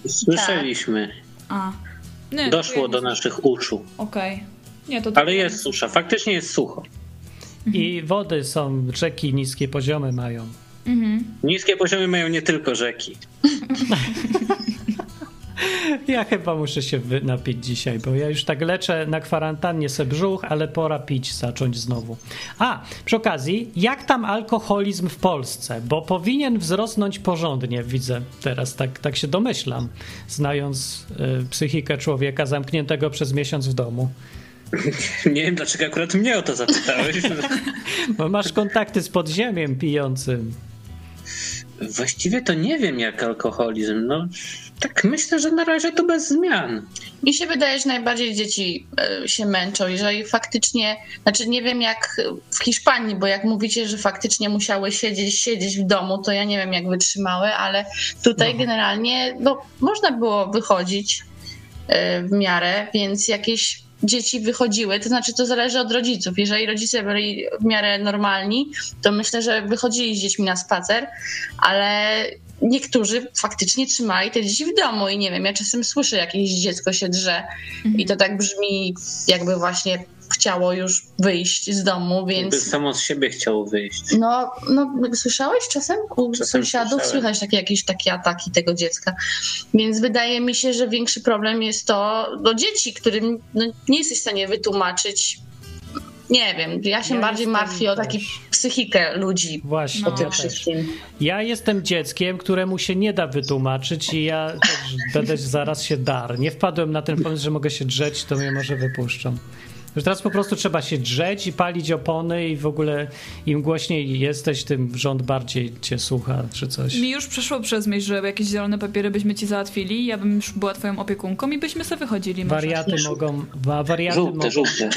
Słyszeliśmy. A. Nie, Doszło do naszych uszu. Okej. Nie, to tak. Ale jest susza, faktycznie jest sucho. I wody są, rzeki niskie poziomy mają. Niskie poziomy mają nie tylko rzeki. Ja chyba muszę się napić dzisiaj, bo ja już tak leczę na kwarantannie se brzuch, ale pora pić zacząć znowu. A, przy okazji, jak tam alkoholizm w Polsce? Bo powinien wzrosnąć porządnie, widzę teraz, tak, tak się domyślam, znając y, psychikę człowieka zamkniętego przez miesiąc w domu. Nie wiem, dlaczego akurat mnie o to zapytałeś. Bo masz kontakty z podziemiem pijącym. Właściwie to nie wiem, jak alkoholizm. No, tak myślę, że na razie to bez zmian. Mi się wydaje, że najbardziej dzieci e, się męczą, jeżeli faktycznie, znaczy nie wiem jak w Hiszpanii, bo jak mówicie, że faktycznie musiały siedzieć, siedzieć w domu, to ja nie wiem jak wytrzymały, ale tutaj No. generalnie no, można było wychodzić e, w miarę, więc jakieś dzieci wychodziły, to znaczy to zależy od rodziców. Jeżeli rodzice byli w miarę normalni, to myślę, że wychodzili z dziećmi na spacer, ale niektórzy faktycznie trzymali te dzieci w domu i nie wiem, ja czasem słyszę jakieś dziecko się drze i to tak brzmi jakby właśnie chciało już wyjść z domu, By więc samo z siebie chciało wyjść. no, no słyszałeś czasem u Czasem sąsiadów? słyszałem. Słychać takie, jakieś takie ataki tego dziecka. Więc wydaje mi się, że większy problem jest to do dzieci, którym no, nie jesteś w stanie wytłumaczyć. Nie wiem, ja się Ja bardziej martwię o taką psychikę ludzi Właśnie. po No. tym wszystkim. ja jestem dzieckiem, któremu się nie da wytłumaczyć i ja też będę zaraz się dar. Nie wpadłem na ten pomysł, że mogę się drzeć, to mnie może wypuszczą. Że teraz po prostu trzeba się drzeć i palić opony i w ogóle im głośniej jesteś, tym rząd bardziej cię słucha czy coś. Mi już przeszło przez myśl, że jakieś zielone papiery byśmy ci załatwili, ja bym już była twoją opiekunką i byśmy sobie wychodzili. może. Wariaty mogą... wa- Wariaty Żółte, mogą... żółte.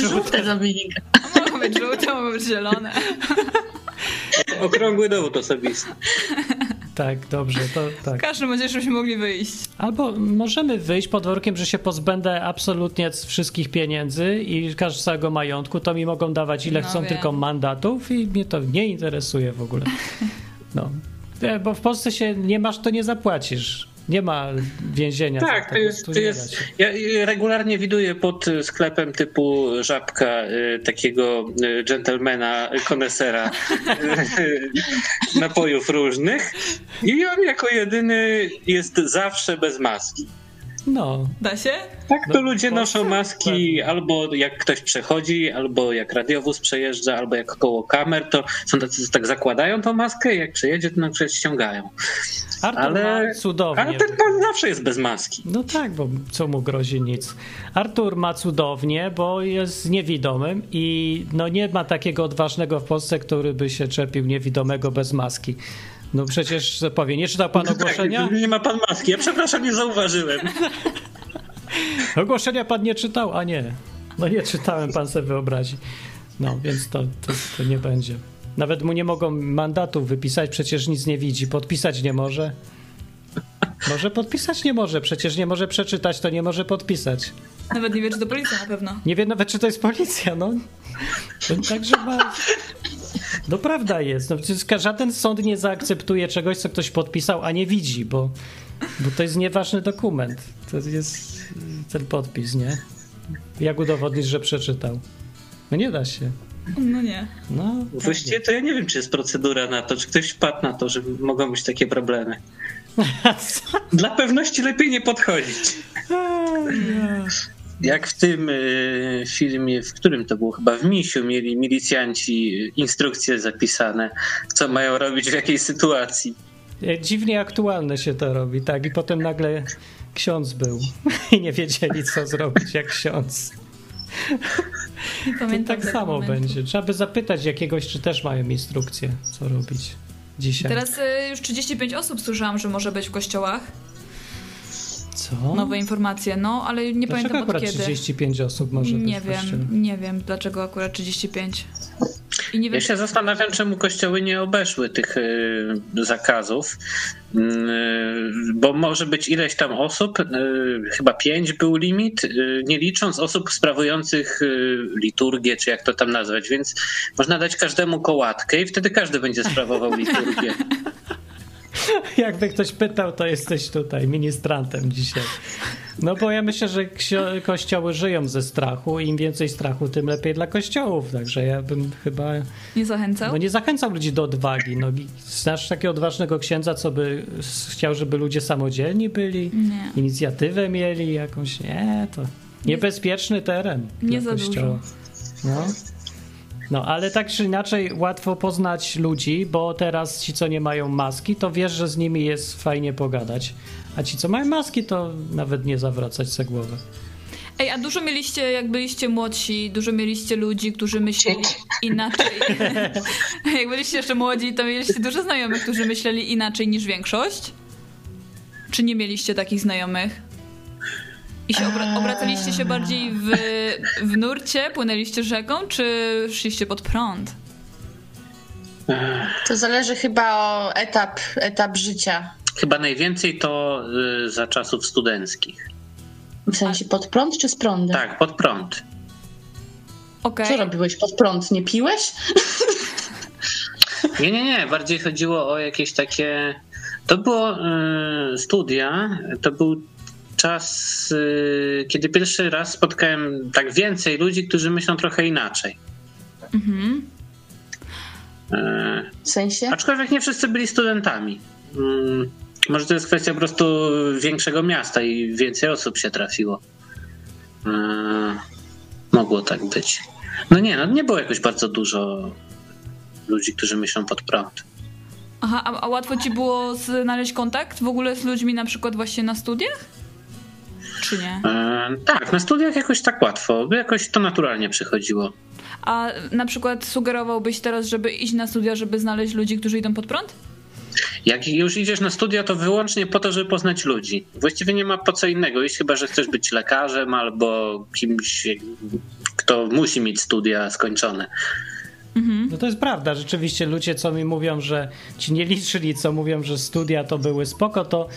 Żółte Dominika. Mogą być żółte, mogą być zielone. Okrągły dowód osobisty. Tak, dobrze, to W tak. każdym razie, żebyśmy mogli wyjść. Albo możemy wyjść pod warunkiem, że się pozbędę absolutnie z wszystkich pieniędzy i każdego majątku, to mi mogą dawać ile No chcą, wiem. tylko mandatów i mnie to nie interesuje w ogóle. No. E, Bo w Polsce się nie masz, to nie zapłacisz. Nie ma więzienia. za Tak, to po jest, to jest. Ja regularnie widuję pod sklepem typu żabka y, takiego y, dżentelmena, konesera y, napojów różnych i on jako jedyny jest zawsze bez maski. No, Da się? Tak to No, ludzie noszą maski albo jak ktoś przechodzi, albo jak radiowóz przejeżdża, albo jak koło kamer, to są tacy, co tak zakładają tą maskę i jak przejedzie, to na przykład ściągają. Artur Ale- ma cudownie. Ale ten pan zawsze jest bez maski. No tak, bo co mu grozi nic. Artur ma cudownie, bo jest niewidomym i no nie ma takiego odważnego w Polsce, który by się czepił niewidomego bez maski. No przecież co powie, nie czytał pan ogłoszenia? Tak, nie ma pan maski. Ja przepraszam, nie zauważyłem. Ogłoszenia pan nie czytał? A nie. No nie czytałem, pan sobie wyobrazi. No, więc to, to, to nie będzie. Nawet mu nie mogą mandatów wypisać, przecież nic nie widzi. Podpisać nie może. Może podpisać nie może, przecież nie może przeczytać, to nie może podpisać. Nawet nie wie, czy to policja na pewno. Nie wie nawet, czy to jest policja, no. Także ma... No prawda jest. No, przecież żaden sąd nie zaakceptuje czegoś, co ktoś podpisał, a nie widzi, bo, bo to jest nieważny dokument. To jest ten podpis, nie? Jak udowodnić, że przeczytał? No nie da się. No nie. No, Właściwie to ja nie wiem, czy jest procedura na to, czy ktoś wpadł na to, że mogą być takie problemy. Dla pewności lepiej nie podchodzić. Jak w tym y, filmie, w którym to było chyba w Misiu, mieli milicjanci y, instrukcje zapisane, co mają robić w jakiej sytuacji. E, Dziwnie aktualne się to robi, tak? I potem nagle ksiądz był i nie wiedzieli, co zrobić jak ksiądz. Nie To pamiętam tak samo momentu. będzie. Trzeba by zapytać jakiegoś, czy też mają instrukcję, co robić dzisiaj. Teraz y, już 35 osób słyszałam, że może być w kościołach. Co? Nowe informacje, no, ale nie Dlaczego pamiętam od akurat kiedy. 35 osób może być Nie w wiem, kościele? nie wiem dlaczego akurat 35. I nie wiem, Ja się zastanawiam, czemu kościoły nie obeszły tych y, zakazów, y, bo może być ileś tam osób, y, chyba pięć był limit, y, nie licząc osób sprawujących y, liturgię, czy jak to tam nazwać, więc można dać każdemu kołatkę i wtedy każdy będzie sprawował liturgię. Jakby ktoś pytał, to jesteś tutaj ministrantem dzisiaj. No bo ja myślę, że kościoły żyją ze strachu i im więcej strachu, tym lepiej dla kościołów. Także ja bym chyba nie zachęcał. no nie zachęcał ludzi do odwagi. No, znasz takiego odważnego księdza, co by chciał, żeby ludzie samodzielni byli, Nie. inicjatywę mieli jakąś? Nie, to niebezpieczny teren Nie za dużo. No. No, ale tak czy inaczej łatwo poznać ludzi, bo teraz ci, co nie mają maski, to wiesz, że z nimi jest fajnie pogadać. A ci, co mają maski, to nawet nie zawracać se głowy. Ej, a dużo mieliście, jak byliście młodsi, dużo mieliście ludzi, którzy myśleli inaczej. jak byliście jeszcze młodzi, to mieliście dużo znajomych, którzy myśleli inaczej niż większość? Czy nie mieliście takich znajomych? I się obra- obracaliście się bardziej w, w nurcie, płynęliście rzeką, czy szliście pod prąd? To zależy chyba o etap, etap życia. Chyba najwięcej to y, za czasów studenckich. W sensie pod prąd czy z prądem? Tak, pod prąd. Okej. Co robiłeś pod prąd? Nie piłeś? Nie, nie, nie. Bardziej chodziło o jakieś takie. To było y, studia, to był czas, y, kiedy pierwszy raz spotkałem tak więcej ludzi, którzy myślą trochę inaczej. Mhm. E, W sensie? Aczkolwiek nie wszyscy byli studentami. Mm, Może to jest kwestia po prostu większego miasta i więcej osób się trafiło. E, Mogło tak być. No nie, no nie było jakoś bardzo dużo ludzi, którzy myślą pod prąd. Aha, a, a łatwo ci było znaleźć kontakt w ogóle z ludźmi na przykład właśnie na studiach? Czy nie? E, Tak, na studiach jakoś tak łatwo, jakoś to naturalnie przychodziło. A na przykład sugerowałbyś teraz, żeby iść na studia, żeby znaleźć ludzi, którzy idą pod prąd? Jak już idziesz na studia, to wyłącznie po to, żeby poznać ludzi. Właściwie nie ma po co innego iść, chyba że chcesz być lekarzem albo kimś, kto musi mieć studia skończone. No to jest prawda, rzeczywiście ludzie, co mi mówią, że ci nie liczyli, co mówią, że studia to były spoko, to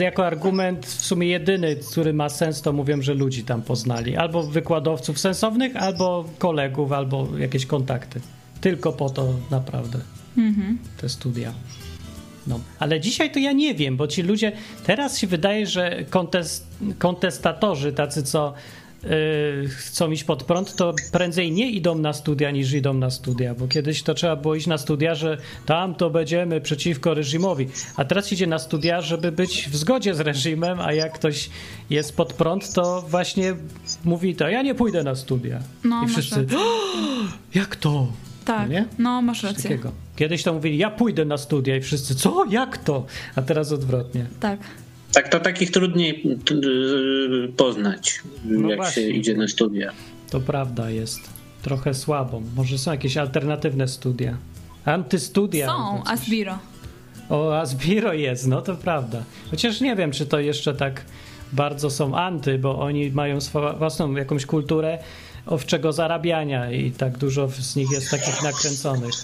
jako argument w sumie jedyny, który ma sens, to mówią, że ludzi tam poznali. Albo wykładowców sensownych, albo kolegów, albo jakieś kontakty. Tylko po to naprawdę te studia. No, ale dzisiaj to ja nie wiem, bo ci ludzie, teraz się wydaje, że kontest, kontestatorzy, tacy co chcą iść pod prąd, to prędzej nie idą na studia niż idą na studia, bo kiedyś to trzeba było iść na studia, że tam to będziemy przeciwko reżimowi, a teraz idzie na studia, żeby być w zgodzie z reżimem, a jak ktoś jest pod prąd, to właśnie mówi to, ja nie pójdę na studia. No, I wszyscy, jak to? Tak, nie? no masz rację. takiego. Kiedyś to mówili, ja pójdę na studia i wszyscy, co, jak to? A teraz odwrotnie. Tak. Tak, to takich trudniej y, poznać, No jak właśnie. się idzie na studia. To prawda jest. Trochę słabo. Może są jakieś alternatywne studia. Antystudia. Są. Asbiro. O, Asbiro jest, no to prawda. Chociaż nie wiem, czy to jeszcze tak bardzo są anty, bo oni mają swoją własną jakąś kulturę owczego zarabiania i tak dużo z nich jest takich nakręconych.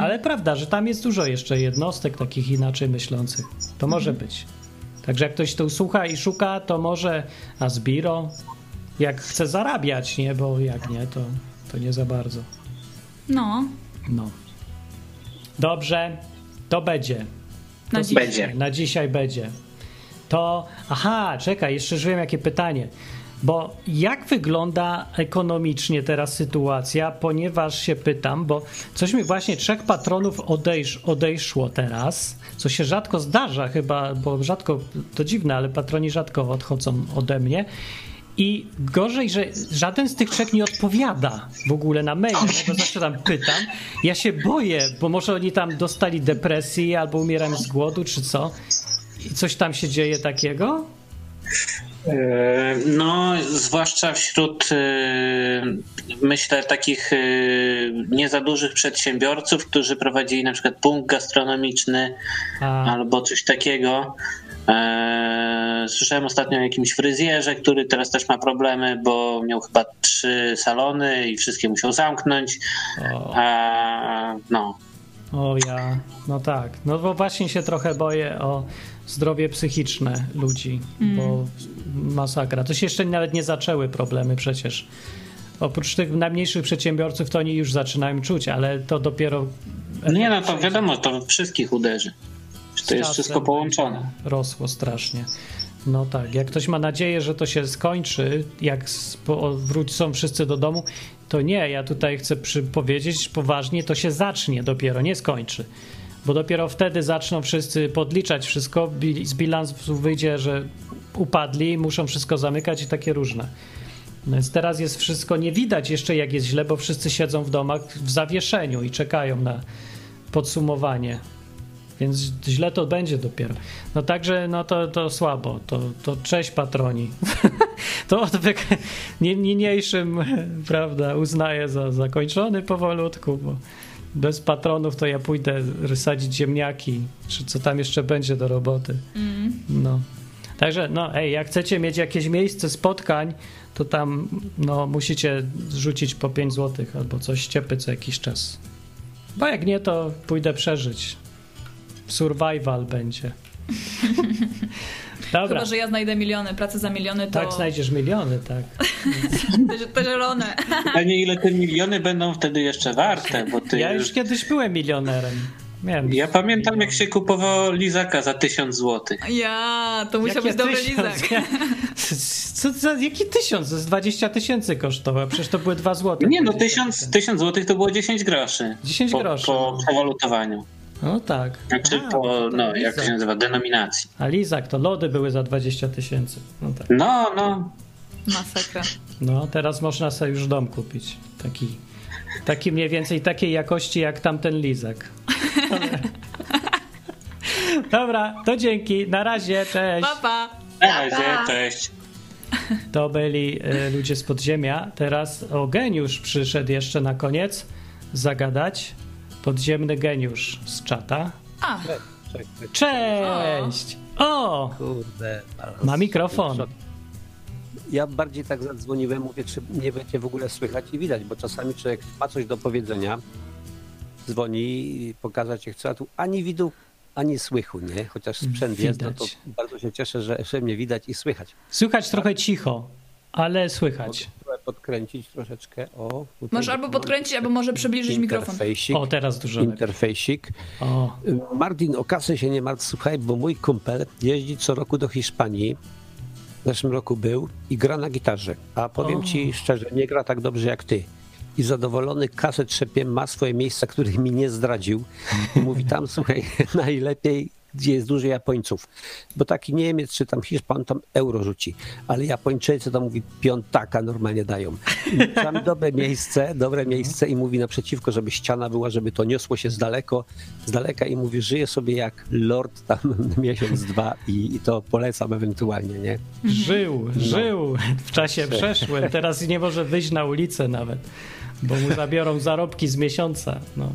Ale prawda, że tam jest dużo jeszcze jednostek takich inaczej myślących. To może być. Także jak ktoś tu słucha i szuka, to może Asbiro, jak chce zarabiać, nie? Bo jak nie, to, to nie za bardzo. No, No. Dobrze, to będzie. na To dziś. Będzie. Na dzisiaj będzie. To, aha, czekaj, jeszcze już wiem jakie pytanie. Bo jak wygląda ekonomicznie teraz sytuacja, ponieważ się pytam, bo coś mi właśnie trzech patronów odejsz, odejszło teraz, co się rzadko zdarza chyba, bo rzadko, to dziwne, ale patroni rzadko odchodzą ode mnie. I gorzej, że żaden z tych trzech nie odpowiada w ogóle na maile, bo zawsze tam pytam. Ja się boję, bo może oni tam dostali depresji albo umierają z głodu, czy co. I coś tam się dzieje takiego? E, No, zwłaszcza wśród, e, myślę, takich e, nie za dużych przedsiębiorców, którzy prowadzili na przykład punkt gastronomiczny A, albo coś takiego. Słyszałem ostatnio o jakimś fryzjerze, który teraz też ma problemy, bo miał chyba trzy salony i wszystkie musiał zamknąć. o, A, no, o ja, no tak. No bo właśnie się trochę boję o zdrowie psychiczne ludzi, bo masakra. To się jeszcze nawet nie zaczęły problemy przecież. Oprócz tych najmniejszych przedsiębiorców to oni już zaczynają czuć, ale to dopiero nie no, to wiadomo, to wszystkich uderzy. To jest wszystko połączone. Rosło strasznie. No tak, jak ktoś ma nadzieję, że to się skończy, jak wrócą wszyscy do domu, to nie, ja tutaj chcę przy, powiedzieć poważnie, to się zacznie dopiero, nie skończy. Bo dopiero wtedy zaczną wszyscy podliczać wszystko, z bilansu wyjdzie, że upadli, muszą wszystko zamykać i takie różne. No Więc teraz jest wszystko, nie widać jeszcze jak jest źle, bo wszyscy siedzą w domach w zawieszeniu i czekają na podsumowanie. Więc źle to będzie dopiero. No także, no to, to słabo. To, to cześć patroni. to odwyk nie- niniejszym, prawda, uznaję za zakończony powolutku, bo bez patronów to ja pójdę sadzić ziemniaki, czy co tam jeszcze będzie do roboty. No. Także, no, ej, jak chcecie mieć jakieś miejsce spotkań, to tam, no, musicie zrzucić po 5 zł albo coś ciepy co jakiś czas. Bo jak nie, to pójdę przeżyć. Survival będzie. Dobra, Chyba, że ja znajdę miliony, pracę za miliony, to tak znajdziesz miliony, tak. te, zielone. Pytanie, ile te miliony będą wtedy jeszcze warte, bo ty Ja już... kiedyś byłem milionerem. Miałem. Ja pamiętam, jak się kupowało lizaka za 1000 zł. Ja, to musiał Jakie być dobry tysiąc? lizak. Co za, jaki tysiąc? Jest 20 tysięcy kosztowało, przecież to były 2 złote. Nie no, 20 1000, 1000 zł to było 10 groszy. 10 po, groszy. Po przewalutowaniu. No tak. Znaczy A, po, to no, jak się nazywa, denominacji. A Lizak, to lody były za 20 tysięcy. No tak. No, no. Masakra. No, teraz można sobie już dom kupić. Taki, taki mniej więcej takiej jakości jak tamten lizak. Dobra, to dzięki. Na razie, cześć. Pa, pa. Na razie, cześć. To byli e, ludzie z podziemia. Teraz o geniusz przyszedł jeszcze na koniec zagadać. Podziemny geniusz z czata. A, Cześć, cześć. Cześć! O! Kurde. Ma mikrofon. Ja bardziej tak zadzwoniłem, mówię, czy mnie będzie w ogóle słychać i widać, bo czasami człowiek ma coś do powiedzenia, dzwoni i pokazać się chce, a tu ani widu, ani słychu, nie? Chociaż sprzęt jest, no to Widać. bardzo się cieszę, że, że mnie widać i słychać. Słychać trochę cicho, ale słychać. Podkręcić troszeczkę, o. możesz albo podkręcić, albo może przybliżyć mikrofon. Interfejsik, O, teraz dużo interfejsik. O, Martin, o kasę się nie martw, słuchaj, bo mój kumpel jeździ co roku do Hiszpanii. W zeszłym roku był i gra na gitarze. A powiem O. ci szczerze, nie gra tak dobrze jak ty. I zadowolony kasę trzepie ma swoje miejsca, których mi nie zdradził. I mówi tam, słuchaj, najlepiej, gdzie jest dużo Japońców. Bo taki Niemiec czy tam Hiszpan tam euro rzuci. Ale Japończycy to mówi piątaka normalnie dają. Tam dobre miejsce, dobre miejsce i mówi naprzeciwko, żeby ściana była, żeby to niosło się z daleko, z daleka i mówi, żyje sobie jak lord tam miesiąc, dwa i, i to polecam ewentualnie, nie? żył, żył w czasie przeszłym. Teraz nie może wyjść na ulicę nawet, bo mu zabiorą zarobki z miesiąca. No,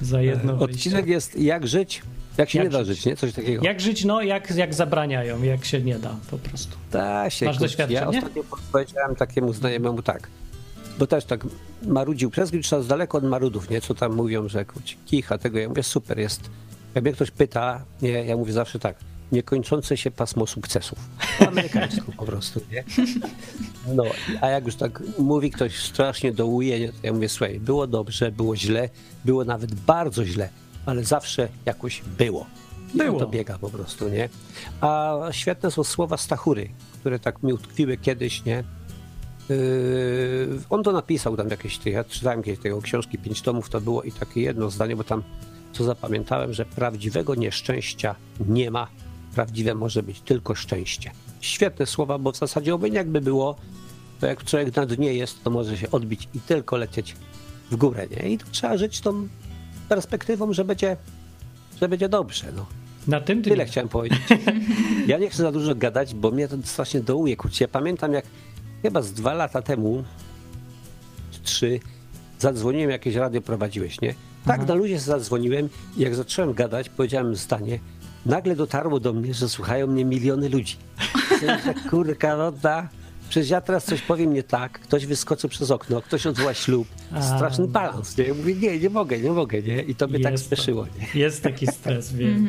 za jedno wyjście. Odcinek jest jak żyć, jak się Jak nie da żyć. nie? Coś takiego. Jak żyć? No, jak, jak zabraniają, jak się nie da po prostu. Da się. Masz doświadczenie? Ja ostatnio powiedziałem takiemu znajomemu tak, bo też tak marudził przez z daleko od marudów, nie? Co tam mówią, że kurczę, kicha tego. Ja mówię, super jest. Jak mnie ktoś pyta, nie, ja mówię zawsze tak, niekończące się pasmo sukcesów. Po amerykańsku po prostu, nie? No, a jak już tak mówi ktoś strasznie dołuje, nie, to ja mówię, słuchaj, było dobrze, było źle, było nawet bardzo źle, ale zawsze jakoś było. I Było. To biega po prostu, nie? A świetne są słowa Stachury, które tak mi utkwiły kiedyś, nie? Yy, on to napisał tam jakieś, ja czytałem kiedyś tego książki, pięć tomów to było i takie jedno zdanie, bo tam co zapamiętałem, że prawdziwego nieszczęścia nie ma, prawdziwe może być tylko szczęście. Świetne słowa, bo w zasadzie jakby było, to jak człowiek na dnie jest, to może się odbić i tylko lecieć w górę, nie? I tu trzeba żyć tą perspektywą, że będzie, że będzie dobrze, no. Na tym Tyle chciałem powiedzieć. Ja nie chcę za dużo gadać, bo mnie to strasznie dołuje. Kurczę, ja pamiętam jak chyba z dwa lata temu, czy trzy, zadzwoniłem, jakieś radio prowadziłeś, nie? Tak, na ludzie zadzwoniłem i jak zacząłem gadać, powiedziałem zdanie, nagle dotarło do mnie, że słuchają mnie miliony ludzi. Kurka, no da. Przecież ja teraz coś powiem nie tak, ktoś wyskoczy przez okno, ktoś odwoła ślub. Straszny balans, nie? Ja mówię, nie, nie mogę, nie mogę, nie? I to mnie tak Jest to. spieszyło, nie? Jest taki stres, wiem.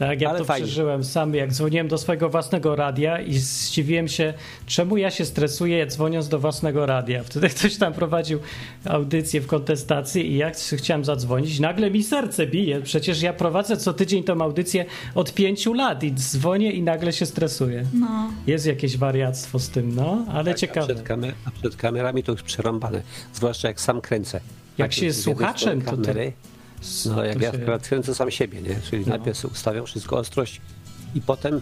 Tak, ja Ale to fajnie. przeżyłem sam, jak dzwoniłem do swojego własnego radia i zdziwiłem się, czemu ja się stresuję dzwoniąc do własnego radia. Wtedy ktoś tam prowadził audycję w kontestacji i jak chciałem zadzwonić, nagle mi serce bije. Przecież ja prowadzę co tydzień tą audycję od pięciu lat i dzwonię i nagle się stresuję. No. Jest jakieś wariactwo z tym, no, ale Tak, A ciekawe. przed, kamer- a przed kamerami to już przerąbane. Zwłaszcza jak sam kręcę. Jak się jest słuchaczem, to to- kamery, No, jak ja się- kręcę sam siebie, nie? Czyli No. najpierw ustawiam wszystko ostrość i potem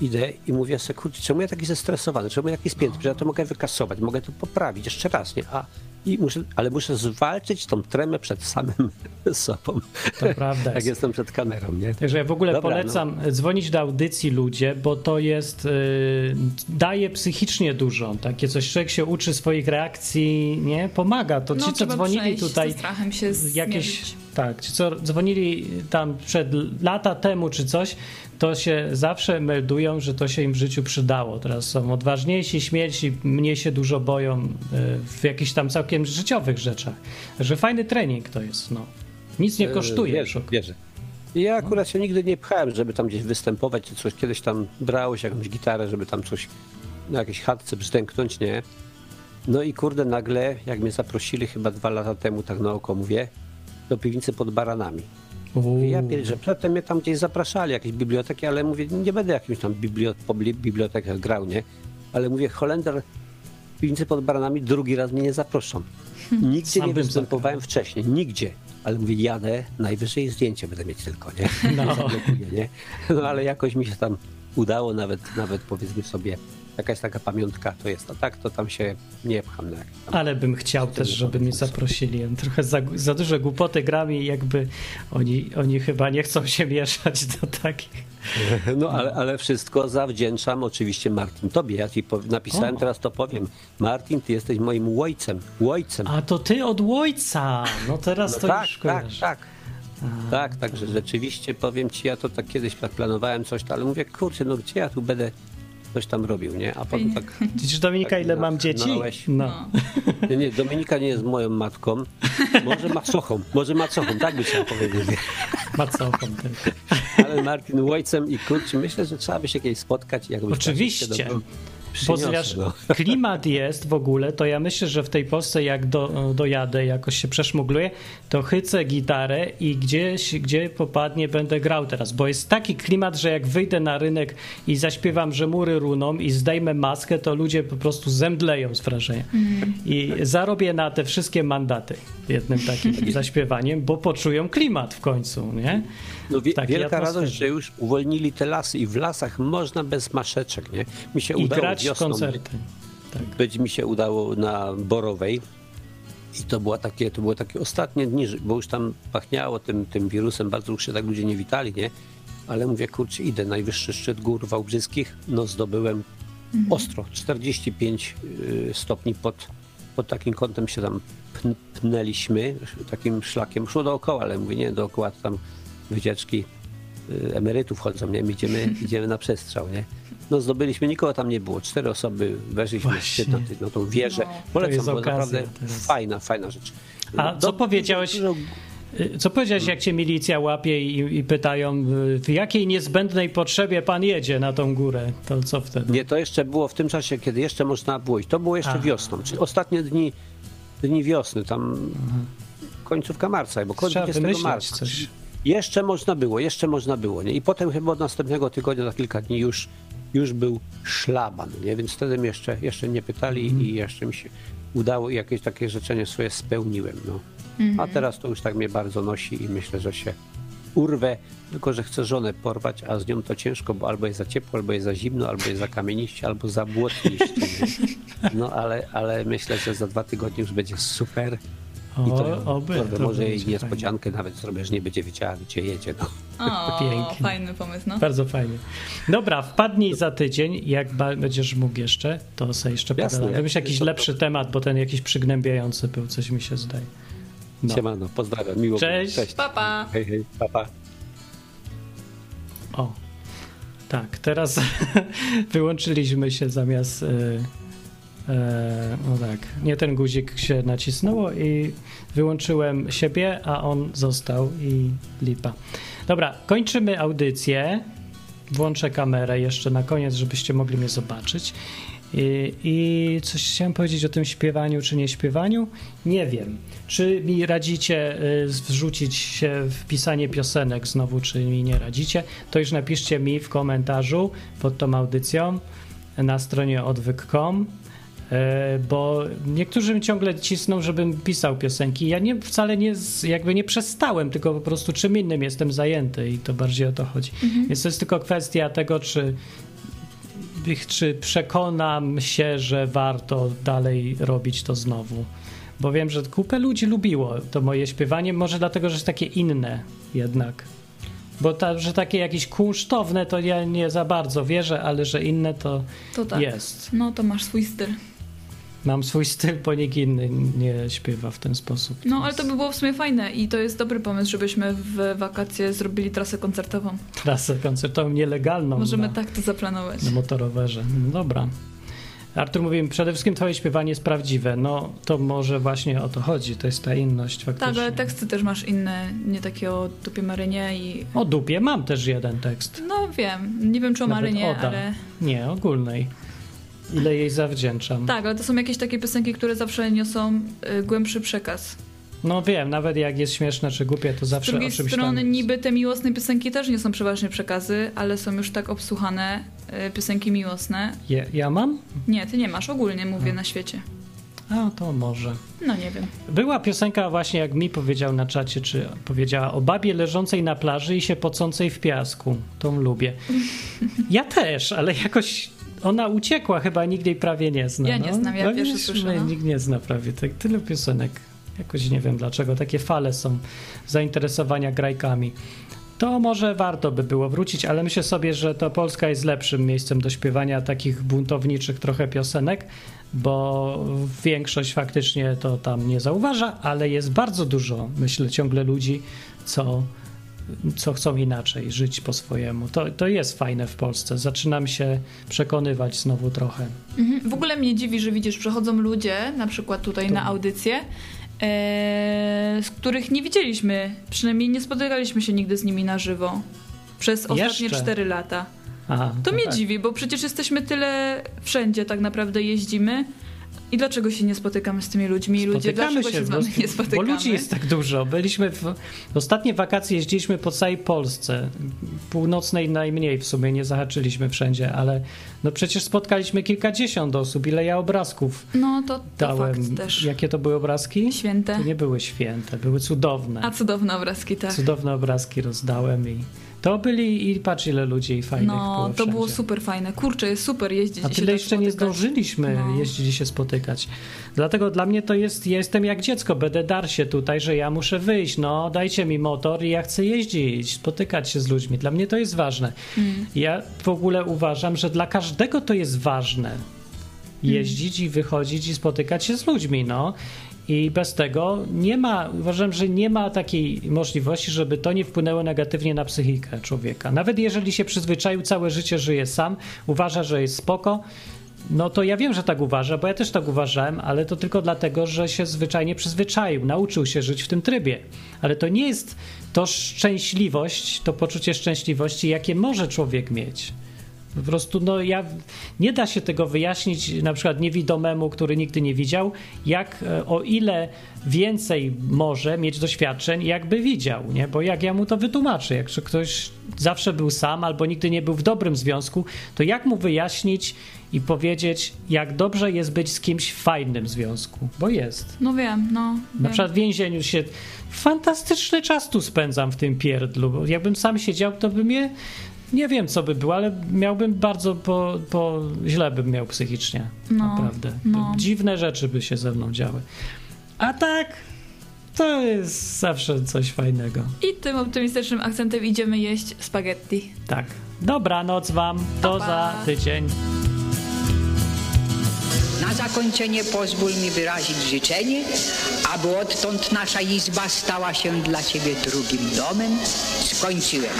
idę i mówię sobie, kurczę, czemu ja taki zestresowany, czemu ja taki spięty, przecież ja to mogę wykasować, mogę to poprawić jeszcze raz, nie? A, i muszę, ale muszę zwalczyć tą tremę przed samym sobą, To prawda jak jest. jestem przed kamerą, nie? Także ja w ogóle Dobra, polecam dzwonić do audycji ludzie, bo to jest, y, daje psychicznie dużo. Takie coś, człowiek się uczy swoich reakcji, nie? Pomaga. To ci, co No, dzwonili tutaj, Ze strachem się jakieś, zmierzyć. Tak, ci, co dzwonili tam przed lata temu czy coś, to się zawsze meldują, że to się im w życiu przydało. Teraz są odważniejsi, śmielsi, mniej się dużo boją y, w jakichś tam całkiem życiowych rzeczach. Że fajny trening to jest, no. Nic nie kosztuje. Wierzę, wierzę. Ja akurat się nigdy nie pchałem, żeby tam gdzieś występować czy coś. Kiedyś tam brałeś jakąś gitarę, żeby tam coś na jakiejś chatce brzdęknąć, nie? No i kurde, nagle, jak mnie zaprosili chyba dwa lata temu, tak na oko mówię, do piwnicy pod baranami. Uuu. Ja że przedtem mnie tam gdzieś zapraszali, jakieś biblioteki, ale mówię, nie będę jakimś tam biblio, po bli- bibliotekach grał, nie? Ale mówię, Holender w piwnicy pod baranami drugi raz mnie nie zaproszą. Nigdzie Sam nie występowałem wcześniej, nigdzie. Ale mówię, jadę, najwyżej zdjęcie będę mieć tylko, nie? No. Nie? No ale jakoś mi się tam udało, nawet, nawet powiedzmy sobie, jakaś taka pamiątka to jest. A tak to tam się nie pcham na tam Ale bym chciał też, żeby mnie zaprosili. Trochę za, za dużo głupoty gram i jakby oni, oni chyba nie chcą się mieszać do takich. No ale, ale wszystko zawdzięczam oczywiście Martin tobie. Ja ci napisałem, O. teraz to powiem. Martin, ty jesteś moim ojcem. Ojcem. A to ty od ojca! No teraz No to tak, już tak, kojarzę. tak. Tak, także rzeczywiście powiem ci, ja to tak kiedyś tak planowałem coś, ale mówię, kurczę, no gdzie ja tu będę coś tam robił, nie? A potem tak, Widzisz Dominika, Tak, ile no, mam dzieci? znałeś. No. nie, Dominika nie jest moją matką, może macochą, może macochą, tak by trzeba powiedzieć. Macochą tylko. Ale Martin ojcem i kurczę, myślę, że trzeba by się kiedyś spotkać. i Jakbyś Oczywiście. Przyniosę, wiesz, no. klimat jest w ogóle, to ja myślę, że w tej Polsce jak do, dojadę, jakoś się przeszmugluję, to chycę gitarę i gdzieś, gdzie popadnie, będę grał teraz, bo jest taki klimat, że jak wyjdę na rynek i zaśpiewam, że mury runą i zdejmę maskę, to ludzie po prostu zemdleją z wrażenia. I zarobię na te wszystkie mandaty jednym takim zaśpiewaniem, bo poczują klimat w końcu, nie? No, wie, takiej wielka radość, że już uwolnili te lasy i w lasach można bez maszeczek, nie? Mi się I udało grać wiosną koncerty. Tak. być mi się udało na Borowej i to, była takie, to były takie ostatnie dni, bo już tam pachniało tym, tym wirusem, bardzo już się tak ludzie nie witali, nie? Ale mówię, kurczę, idę, najwyższy szczyt gór wałbrzyskich, no zdobyłem ostro, 45 y, stopni pod, pod takim kątem się tam pn- pnęliśmy, takim szlakiem, szło dookoła, ale mówię, nie, dookoła tam wycieczki y, emerytów chodzą, nie? My idziemy, idziemy na przestrzał, nie? No zdobyliśmy, nikogo tam nie było. Cztery osoby weszliśmy na, ty- na tą wieżę. No. Polecam, jest bo okazja naprawdę teraz. fajna, fajna rzecz. A Do- co powiedziałeś- Y, Co powiedziałeś, jak cię milicja łapie i, i pytają, y, w jakiej niezbędnej potrzebie pan jedzie na tą górę? To co wtedy? Nie, to jeszcze było w tym czasie, kiedy jeszcze można było iść. To było jeszcze Aha. wiosną, czyli ostatnie dni, dni wiosny, tam końcówka marca, bo końcówka Trzeba 20 wymyśleć marca. coś. Jeszcze można było, jeszcze można było. Nie? I potem chyba od następnego tygodnia, za kilka dni już, już był szlaban, nie? więc wtedy jeszcze, jeszcze nie pytali Mhm. i jeszcze mi się udało i jakieś takie życzenie swoje spełniłem. No. A teraz to już tak mnie bardzo nosi i myślę, że się urwę, tylko że chcę żonę porwać, a z nią to ciężko, bo albo jest za ciepło, albo jest za zimno, albo jest za kamieniście, albo za błotniście. No ale, ale myślę, że za dwa tygodnie już będzie super. I to, O, oby, porwę, to może jej będzie niespodziankę nawet zrobię, że nie będzie wiedziała, gdzie jedzie. No. O, Pięknie. fajny pomysł, no. Bardzo fajnie. Dobra, wpadnij za tydzień, jak będziesz mógł jeszcze, to sobie jeszcze Jasne, pogadamy. Gdybyś jakiś to- lepszy temat, bo ten jakiś przygnębiający był, coś mi się zdaje. No. Siemano, pozdrawiam, miło Cześć. było. Cześć. Pa, pa. Hej, hej, pa, pa. O, tak, teraz wyłączyliśmy się zamiast. E, no tak, nie ten guzik się nacisnęło i wyłączyłem siebie, a on został i lipa. Dobra, kończymy audycję. Włączę kamerę jeszcze na koniec, żebyście mogli mnie zobaczyć. I, I coś chciałem powiedzieć o tym śpiewaniu czy nie śpiewaniu? Nie wiem. Czy mi radzicie y, wrzucić się w pisanie piosenek znowu, czy mi nie radzicie? To już napiszcie mi w komentarzu pod tą audycją na stronie odwyk.com e, bo niektórzy mi ciągle cisną, żebym pisał piosenki. Ja nie, wcale nie, jakby nie przestałem, tylko po prostu czym innym jestem zajęty i to bardziej o to chodzi. Więc to jest tylko kwestia tego, czy, czy przekonam się, że warto dalej robić to znowu. Bo wiem, że kupę ludzi lubiło to moje śpiewanie, może dlatego, że jest takie inne jednak. Bo ta, że takie jakieś kunsztowne to ja nie za bardzo wierzę, ale że inne to To tak. jest. No to masz swój styl. Mam swój styl, bo nikt inny nie śpiewa w ten sposób. No ale to by było w sumie fajne i to jest dobry pomysł, żebyśmy w wakacje zrobili trasę koncertową. Trasę koncertową nielegalną Możemy na, tak to zaplanować. na motorowerze. No dobra. Artur mówi, przede wszystkim twoje śpiewanie jest prawdziwe. No to może właśnie o to chodzi, to jest ta inność faktycznie. Tak, ale teksty też masz inne, nie takie o dupie Marynie i... O dupie mam też jeden tekst. No wiem, nie wiem czy o Nawet Marynie, Oda. ale... Nie, ogólnej. Ile jej zawdzięczam. Tak, ale to są jakieś takie piosenki, które zawsze niosą y, głębszy przekaz. No wiem, nawet jak jest śmieszne czy głupie, to Z zawsze drugiej o czymś strony tam niby te miłosne piosenki też nie są przeważnie przekazy, ale są już tak obsłuchane y, piosenki miłosne. Je, ja mam? Nie, ty nie masz, ogólnie mówię na świecie. A, to może. No nie wiem. Była piosenka właśnie, jak mi powiedział na czacie, czy powiedziała o babie leżącej na plaży i się pocącej w piasku. Tą lubię. Ja też, ale jakoś ona uciekła, chyba nikt jej prawie nie zna. Ja nie no. znam, ja No pierwszy słyszę, no, no. Nikt nie zna prawie tak, tyle piosenek. Jakoś nie wiem dlaczego, takie fale są zainteresowania grajkami. To może warto by było wrócić, ale myślę sobie, że to Polska jest lepszym miejscem do śpiewania takich buntowniczych trochę piosenek, bo większość faktycznie to tam nie zauważa, ale jest bardzo dużo, myślę, ciągle ludzi, co, co chcą inaczej, żyć po swojemu. To, to jest fajne w Polsce. Zaczynam się przekonywać znowu trochę. Mhm. W ogóle mnie dziwi, że widzisz, przechodzą ludzie, na przykład tutaj To- na audycję, e, z których nie widzieliśmy, przynajmniej nie spotykaliśmy się nigdy z nimi na żywo. Przez ostatnie Jeszcze? 4 lata. Aha, To mnie tak. dziwi, bo przecież jesteśmy tyle wszędzie tak naprawdę jeździmy. I dlaczego się nie spotykamy z tymi ludźmi? Ludzie, dlaczego się, z wami nie spotykamy? Bo ludzi jest tak dużo. Byliśmy w, w ostatnie wakacje jeździliśmy po całej Polsce. Północnej najmniej w sumie, nie zahaczyliśmy wszędzie, ale no przecież spotkaliśmy kilkadziesiąt osób. Ile ja obrazków No to, to dałem. fakt też. Jakie to były obrazki? Święte. To nie były święte, były cudowne. A cudowne obrazki, tak. Cudowne obrazki rozdałem i to byli i patrz ile ludzi fajnych No, było to wszędzie. było super fajne. Kurczę, jest super jeździć A tyle tak jeszcze nie zdążyliśmy No. jeździć i się spotykać. Dlatego dla mnie to jest, ja jestem jak dziecko, będę dar się tutaj, że ja muszę wyjść, no dajcie mi motor i ja chcę jeździć, spotykać się z ludźmi. Dla mnie to jest ważne. Mm. Ja w ogóle uważam, że dla każdego to jest ważne. Jeździć i wychodzić i spotykać się z ludźmi, no. I bez tego nie ma, uważam, że nie ma takiej możliwości, żeby to nie wpłynęło negatywnie na psychikę człowieka. Nawet jeżeli się przyzwyczaił, całe życie żyje sam, uważa, że jest spoko, no to ja wiem, że tak uważa, bo ja też tak uważałem, ale to tylko dlatego, że się zwyczajnie przyzwyczaił, nauczył się żyć w tym trybie. Ale to nie jest to szczęśliwość, to poczucie szczęśliwości, jakie może człowiek mieć. Po prostu, no ja, nie da się tego wyjaśnić na przykład niewidomemu, który nigdy nie widział, jak, e, o ile więcej może mieć doświadczeń, jakby widział, nie? Bo jak ja mu to wytłumaczę, jak ktoś zawsze był sam albo nigdy nie był w dobrym związku, to jak mu wyjaśnić i powiedzieć, jak dobrze jest być z kimś w fajnym związku? Bo jest. No wiem, no. Na wiem. przykład w więzieniu się. Fantastyczny czas tu spędzam w tym pierdlu. bo Jakbym sam siedział, to by mnie. Nie wiem, co by było, ale miałbym bardzo po, po źle bym miał psychicznie. No, naprawdę. no. Dziwne rzeczy by się ze mną działy. A tak, to jest zawsze coś fajnego. I tym optymistycznym akcentem idziemy jeść spaghetti. Tak. Dobranoc wam. Do za tydzień. Na zakończenie pozwól mi wyrazić życzenie, aby odtąd nasza izba stała się dla Ciebie drugim domem. Skończyłem.